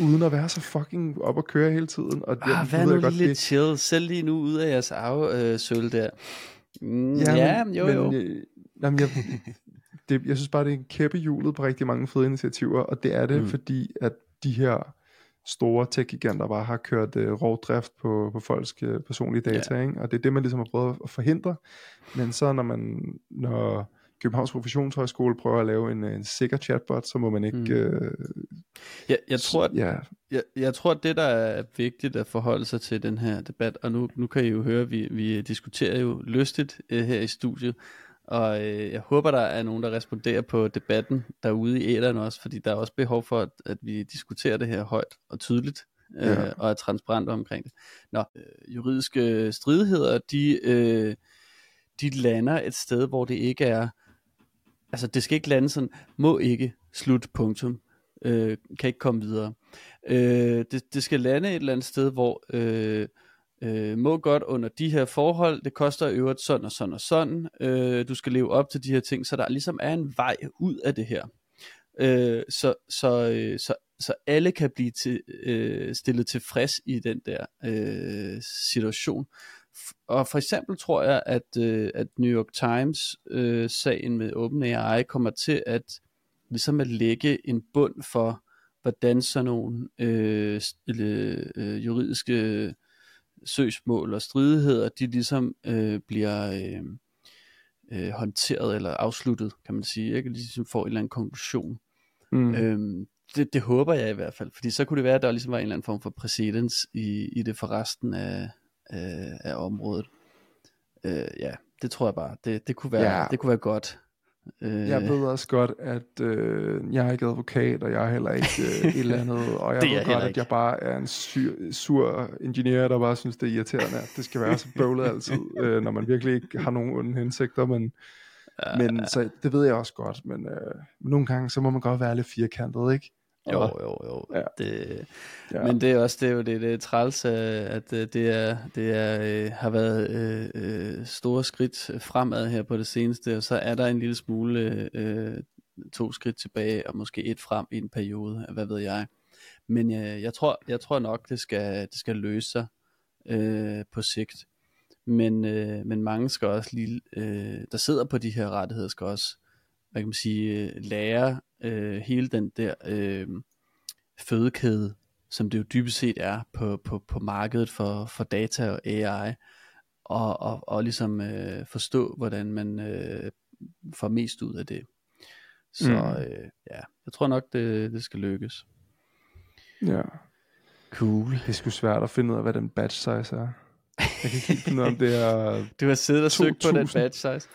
uden at være så fucking op og køre hele tiden. Og ah, vær nu godt, lidt det... chill, selv lige nu ud af jeres afsøl øh, der. Mm, ja, ja, jo men, jo. Øh, jamen, jeg, det, jeg synes bare, det er en kæppe hjulet på rigtig mange fede initiativer, og det er det, mm. fordi at de her store tech-giganter bare har kørt uh, rovdrift på, på folks uh, personlige data, ja. ikke? og det er det, man ligesom har prøvet at forhindre. Men så når man, når Københavns Professionshøjskole prøver at lave en, en sikker chatbot, så må man ikke... Mm. Øh, ja, jeg, tror, at, ja. jeg, jeg tror, at det, der er vigtigt at forholde sig til den her debat, og nu, nu kan I jo høre, at vi, vi diskuterer jo lystigt uh, her i studiet, og øh, jeg håber, der er nogen, der responderer på debatten derude i æderen også, fordi der er også behov for, at, at vi diskuterer det her højt og tydeligt, øh, ja. og er transparent omkring det. Nå, øh, juridiske stridigheder, de, øh, de lander et sted, hvor det ikke er, altså det skal ikke lande sådan, må ikke, slut, punktum, øh, kan ikke komme videre. Øh, det, det skal lande et eller andet sted, hvor... Øh, øh, må godt under de her forhold, det koster i øvrigt sådan og sådan og sådan, øh, du skal leve op til de her ting, så der ligesom er en vej ud af det her. Øh, så, så, øh, så, så alle kan blive til, øh, stillet tilfreds i den der øh, situation. Og for eksempel tror jeg, at, øh, at New York Times øh, sagen med OpenAI kommer til at ligesom at lægge en bund for, hvordan sådan nogle øh, øh, juridiske søgsmål og stridigheder, de ligesom øh, bliver øh, øh, håndteret eller afsluttet, kan man sige, ikke? Ligesom får en eller anden konklusion. Mm. Øhm, det, det håber jeg i hvert fald, fordi så kunne det være, at der ligesom var en eller anden form for præcedens i, i det for resten af, af, af området. Øh, ja, det tror jeg bare. Det, det, kunne være, ja. det kunne være godt. Øh, jeg ved også godt, at øh, jeg er ikke advokat, og jeg er heller ikke øh, et eller andet, og jeg ved godt, at jeg bare er en sur, sur ingeniør, der bare synes, det er irriterende, at det skal være så bøvlet altid, øh, når man virkelig ikke har nogen onde hensigter, men, ja, men så det ved jeg også godt, men øh, nogle gange, så må man godt være lidt firkantet, ikke? Jo, jo, jo. Ja. Det, ja. Men det er også det, er jo det, det er træls, at øh, det, er, det er, øh, har været øh, store skridt fremad her på det seneste, og så er der en lille smule øh, to skridt tilbage, og måske et frem i en periode, hvad ved jeg. Men øh, jeg, tror, jeg tror nok, det skal, det skal løse sig øh, på sigt. Men, øh, men mange skal også lige, øh, der sidder på de her rettigheder, skal også hvad kan man sige, lære øh, hele den der øh, fødekæde, som det jo dybest set er på, på, på markedet for, for data og AI, og, og, og ligesom øh, forstå, hvordan man øh, får mest ud af det. Så mm. øh, ja, jeg tror nok, det, det skal lykkes. Ja. Cool. Det er sgu svært at finde ud af, hvad den batch size er. Jeg kan ikke finde ud af, om det er... Du har siddet og søgt på den batch size.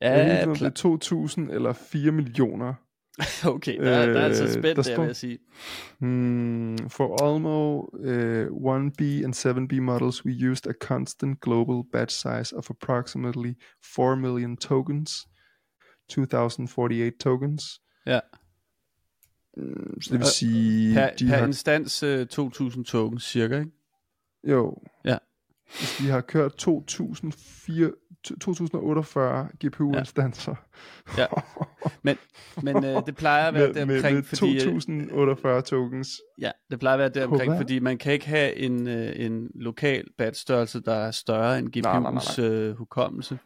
Ja, jeg ved ikke, om det er 2.000 eller 4 millioner. okay, der, øh, der er altså spændt der, der vil jeg sige. Hmm, for Almo uh, 1B and 7B models, we used a constant global batch size of approximately 4 million tokens. 2048 tokens. Ja. Mm, så det vil sige... Per, de per har... instans uh, 2000 tokens cirka, ikke? Jo. Ja. Hvis de har kørt 2004, 2048 GPU-instanser. Ja. Men, men øh, det plejer at være det omkring, med, med fordi... 2048 øh, tokens. Ja, det plejer at være det omkring, fordi man kan ikke have en, øh, en lokal batch-størrelse, der er større end GPU's øh, hukommelse.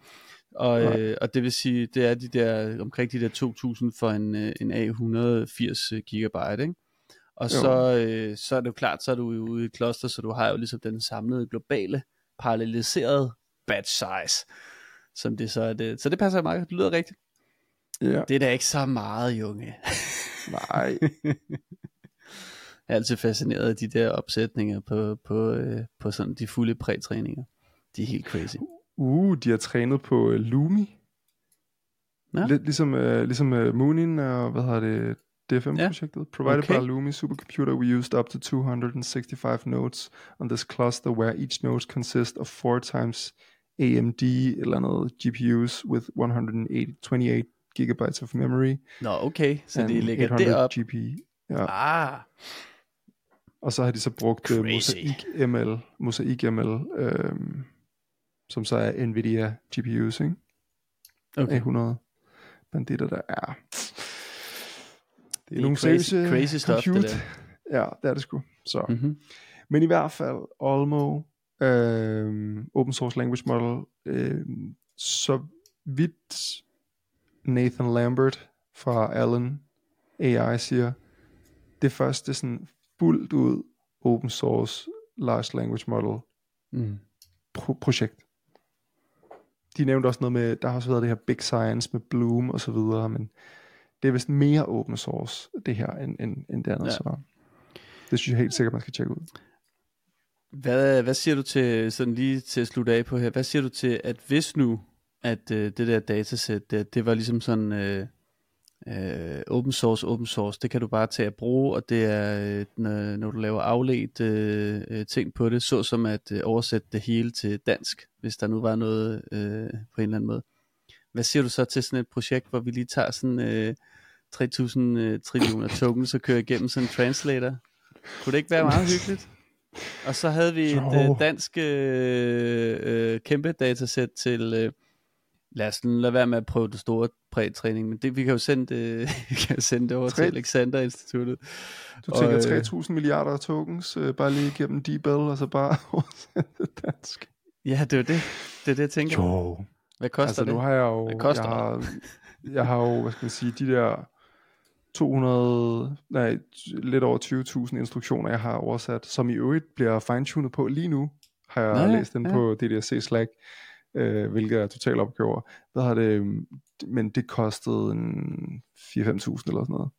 Og, øh, og det vil sige, det er de der, omkring de der 2000 for en, øh, en A180 gigabyte, ikke? Og så, øh, så er det jo klart, så er du jo ude i et kloster, så du har jo ligesom den samlede globale paralleliserede batch size, som det så er det. Så det passer meget, det lyder rigtigt. Ja. Det er da ikke så meget, junge. Nej. Jeg er altid fascineret af de der opsætninger på, på, øh, på sådan de fulde prætræninger. De er helt crazy. Uh, de har trænet på uh, Lumi. Ja. Lidt ligesom, uh, ligesom uh, Moonin og hvad hedder det, DFM-projektet. Ja. Provided okay. by Lumi supercomputer, we used up to 265 nodes on this cluster, where each node consists of four times AMD eller noget GPUs with 128 28 gigabytes of memory. Nå, okay, så det ligger derop. GP. Ja. Ah. Og så har de så brugt uh, Mosaic ML, Mosaic ML, øh, som så er Nvidia GPUs, ikke? Okay. A100 banditter, der er... Det er, det er nogle crazy, crazy stuff, compute. det der. Ja, det er det sgu. Så. Mm-hmm. Men i hvert fald, Olmo, øh, Open Source Language Model, øh, så vidt Nathan Lambert fra Allen AI siger, det første sådan fuldt ud open source large language model mm. pro- projekt. De nævnte også noget med, der har også været det her Big Science med Bloom og så videre, men det er vist mere open source, det her, end, end, end det andet. Ja. Så det synes jeg helt sikkert, man skal tjekke ud. Hvad, hvad siger du til, sådan lige til at slutte af på her, hvad siger du til, at hvis nu, at øh, det der datasæt, det, det var ligesom sådan øh, øh, open source, open source, det kan du bare tage at bruge, og det er, øh, når, når du laver afledt øh, øh, ting på det, så som at øh, oversætte det hele til dansk, hvis der nu var noget øh, på en eller anden måde. Hvad siger du så til sådan et projekt, hvor vi lige tager sådan øh, 3000 øh, trillioner tokens og kører igennem sådan en translator? Kunne det ikke være meget hyggeligt? Og så havde vi et øh, dansk øh, øh, kæmpe datasæt til, øh, lad os lade være med at prøve det store prætræning, men det, vi kan jo sende det, vi kan sende det over 3... til Alexander Instituttet. Du tænker øh, 3.000 milliarder tokens, øh, bare lige gennem D-Bell, og så bare oversende det dansk. Ja, det er det. Det er det, jeg tænker. Jo. Hvad koster altså, det? nu har jeg jo, Hvad koster jeg har, jeg har jo, hvad skal man sige, de der 200, nej, lidt over 20.000 instruktioner, jeg har oversat, som i øvrigt bliver fine-tunet på lige nu, har jeg Nej, læst den ja. på DDC Slack, øh, hvilket er totalt opgaver. Hvad har det, men det kostede en 4-5.000 eller sådan noget.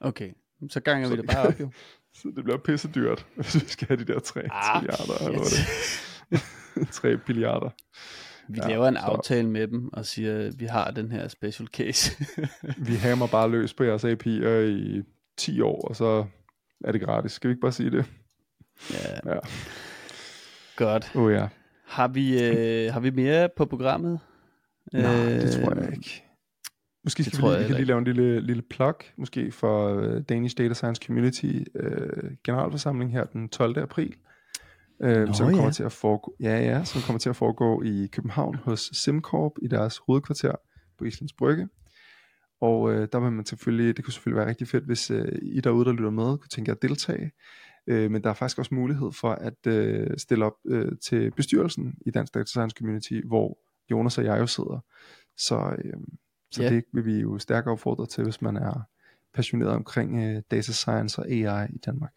Okay, så ganger så vi det bare op jo. så det bliver pisse dyrt, hvis vi skal have de der 3 ah, milliarder. Eller det. 3 milliarder. Vi ja, laver en så. aftale med dem og siger, at vi har den her special case. vi hammer bare løs på jeres API'er i 10 år, og så er det gratis. Skal vi ikke bare sige det? Ja. ja. Godt. Oh ja. Har vi, øh, har vi mere på programmet? Nej, det tror jeg ikke. Måske skal det vi, lige, vi kan lige lave en lille, lille plug, måske for uh, Danish Data Science Community uh, generalforsamling her den 12. april øh, Nå, som kommer ja. til at foregå, ja, ja, som kommer til at foregå i København hos SimCorp i deres hovedkvarter på Islands Brygge. Og øh, der vil man selvfølgelig, det kunne selvfølgelig være rigtig fedt, hvis øh, I derude, der lytter med, kunne tænke jer at deltage. Øh, men der er faktisk også mulighed for at øh, stille op øh, til bestyrelsen i Dansk Data Science Community, hvor Jonas og jeg jo sidder. Så, øh, så yeah. det vil vi jo stærkere opfordre til, hvis man er passioneret omkring øh, data science og AI i Danmark.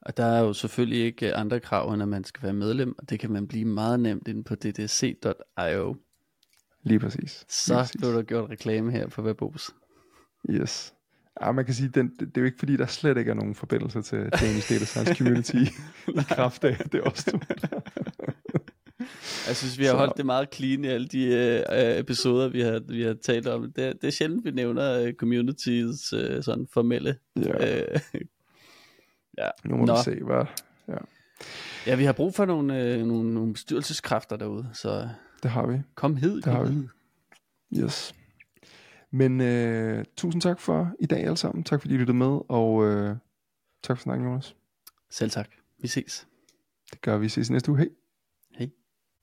Og der er jo selvfølgelig ikke andre krav, end at man skal være medlem, og det kan man blive meget nemt inde på ddc.io. Lige præcis. Så Lige præcis. blev der gjort reklame her på Webos. Yes. Ja, man kan sige, den, det, det er jo ikke fordi, der slet ikke er nogen forbindelse til Danish Data Science Community i kraft af, det er også to. Jeg synes, vi har så. holdt det meget clean i alle de uh, episoder, vi har, vi har talt om. Det, det er sjældent, vi nævner uh, communities uh, sådan formelle ja. uh, Ja. Nu må Nå. vi se, hvad... Ja. ja, vi har brug for nogle, øh, nogle, nogle bestyrelseskræfter derude, så... Det har vi. Kom hed. Det har vi. Yes. Men øh, tusind tak for i dag alle sammen. Tak fordi I lyttede med, og øh, tak for snakken, Jonas. Selv tak. Vi ses. Det gør vi. Vi ses næste uge. Hej.